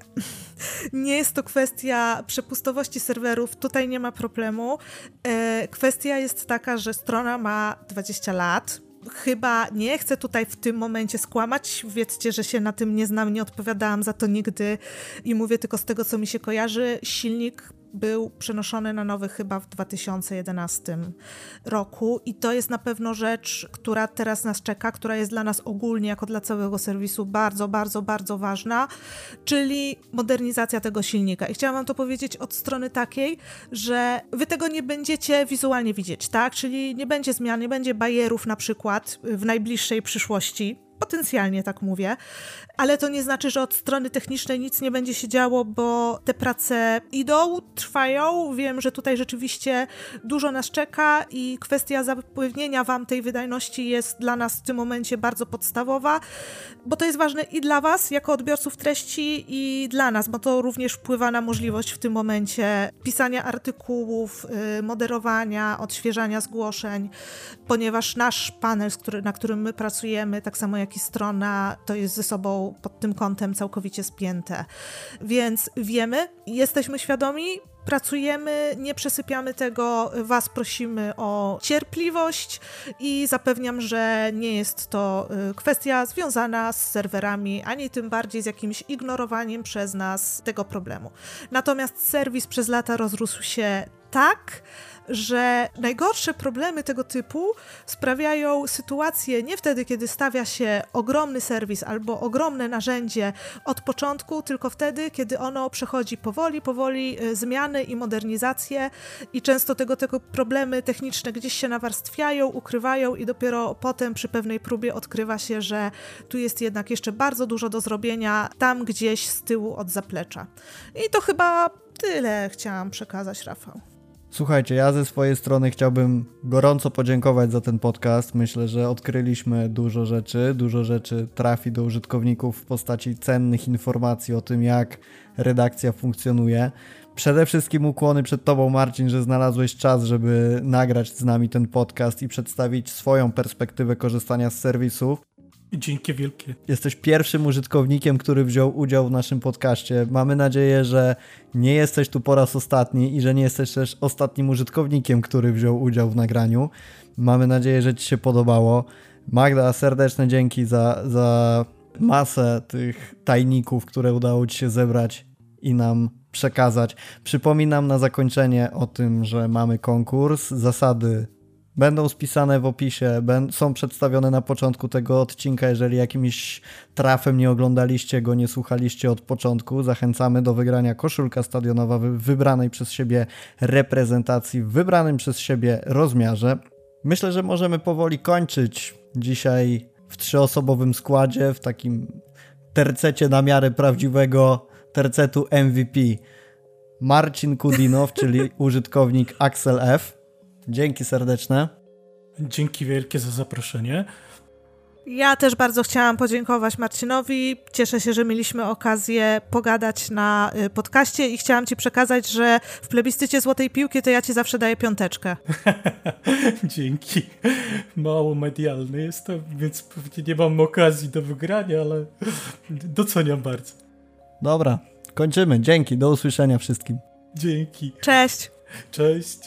nie jest to kwestia przepustowości serwerów, tutaj nie ma problemu. E, kwestia jest taka, że strona ma 20 lat. Chyba nie chcę tutaj w tym momencie skłamać. Wiedzcie, że się na tym nie znam, nie odpowiadałam za to nigdy i mówię tylko z tego, co mi się kojarzy. Silnik był przenoszony na nowy chyba w 2011 roku i to jest na pewno rzecz, która teraz nas czeka, która jest dla nas ogólnie, jako dla całego serwisu bardzo, bardzo, bardzo ważna, czyli modernizacja tego silnika. I chciałam wam to powiedzieć od strony takiej, że wy tego nie będziecie wizualnie widzieć, tak? Czyli nie będzie zmian, nie będzie bajerów na przykład w najbliższej przyszłości, Potencjalnie tak mówię, ale to nie znaczy, że od strony technicznej nic nie będzie się działo, bo te prace idą, trwają. Wiem, że tutaj rzeczywiście dużo nas czeka i kwestia zapewnienia Wam tej wydajności jest dla nas w tym momencie bardzo podstawowa, bo to jest ważne i dla Was, jako odbiorców treści, i dla nas, bo to również wpływa na możliwość w tym momencie pisania artykułów, y, moderowania, odświeżania zgłoszeń, ponieważ nasz panel, na którym my pracujemy, tak samo jak i strona, to jest ze sobą pod tym kątem całkowicie spięte. Więc wiemy, jesteśmy świadomi, pracujemy, nie przesypiamy tego, Was prosimy o cierpliwość i zapewniam, że nie jest to y, kwestia związana z serwerami, ani tym bardziej z jakimś ignorowaniem przez nas tego problemu. Natomiast serwis przez lata rozrósł się tak, że najgorsze problemy tego typu sprawiają sytuacje nie wtedy, kiedy stawia się ogromny serwis albo ogromne narzędzie od początku, tylko wtedy, kiedy ono przechodzi powoli, powoli y, zmiany i modernizacje i często tego, tego problemy techniczne gdzieś się nawarstwiają, ukrywają i dopiero potem przy pewnej próbie odkrywa się, że tu jest jednak jeszcze bardzo dużo do zrobienia tam gdzieś z tyłu od zaplecza. I to chyba tyle chciałam przekazać, Rafał. Słuchajcie, ja ze swojej strony chciałbym gorąco podziękować za ten podcast. Myślę, że odkryliśmy dużo rzeczy. Dużo rzeczy trafi do użytkowników w postaci cennych informacji o tym, jak redakcja funkcjonuje. Przede wszystkim ukłony przed Tobą, Marcin, że znalazłeś czas, żeby nagrać z nami ten podcast i przedstawić swoją perspektywę korzystania z serwisów. Dzięki wielkie. Jesteś pierwszym użytkownikiem, który wziął udział w naszym podcaście. Mamy nadzieję, że nie jesteś tu po raz ostatni i że nie jesteś też ostatnim użytkownikiem, który wziął udział w nagraniu. Mamy nadzieję, że Ci się podobało. Magda, serdeczne dzięki za, za masę tych tajników, które udało Ci się zebrać i nam przekazać. Przypominam na zakończenie o tym, że mamy konkurs. Zasady będą spisane w opisie, są przedstawione na początku tego odcinka. Jeżeli jakimś trafem nie oglądaliście go, nie słuchaliście od początku, zachęcamy do wygrania koszulka stadionowa w wybranej przez siebie reprezentacji, w wybranym przez siebie rozmiarze. Myślę, że możemy powoli kończyć dzisiaj w trzyosobowym składzie, w takim tercecie na miarę prawdziwego tercetu MVP. Marcin Kudinow, czyli użytkownik Axel F. Dzięki serdeczne. Dzięki wielkie za zaproszenie. Ja też bardzo chciałam podziękować Marcinowi. Cieszę się, że mieliśmy okazję pogadać na y, podcaście i chciałam Ci przekazać, że w plebiscycie Złotej Piłki to ja Ci zawsze daję piąteczkę. Dzięki. Mało medialny jestem, więc pewnie nie mam okazji do wygrania, ale doceniam bardzo. Dobra, kończymy. Dzięki. Do usłyszenia wszystkim. Dzięki. Cześć. Cześć.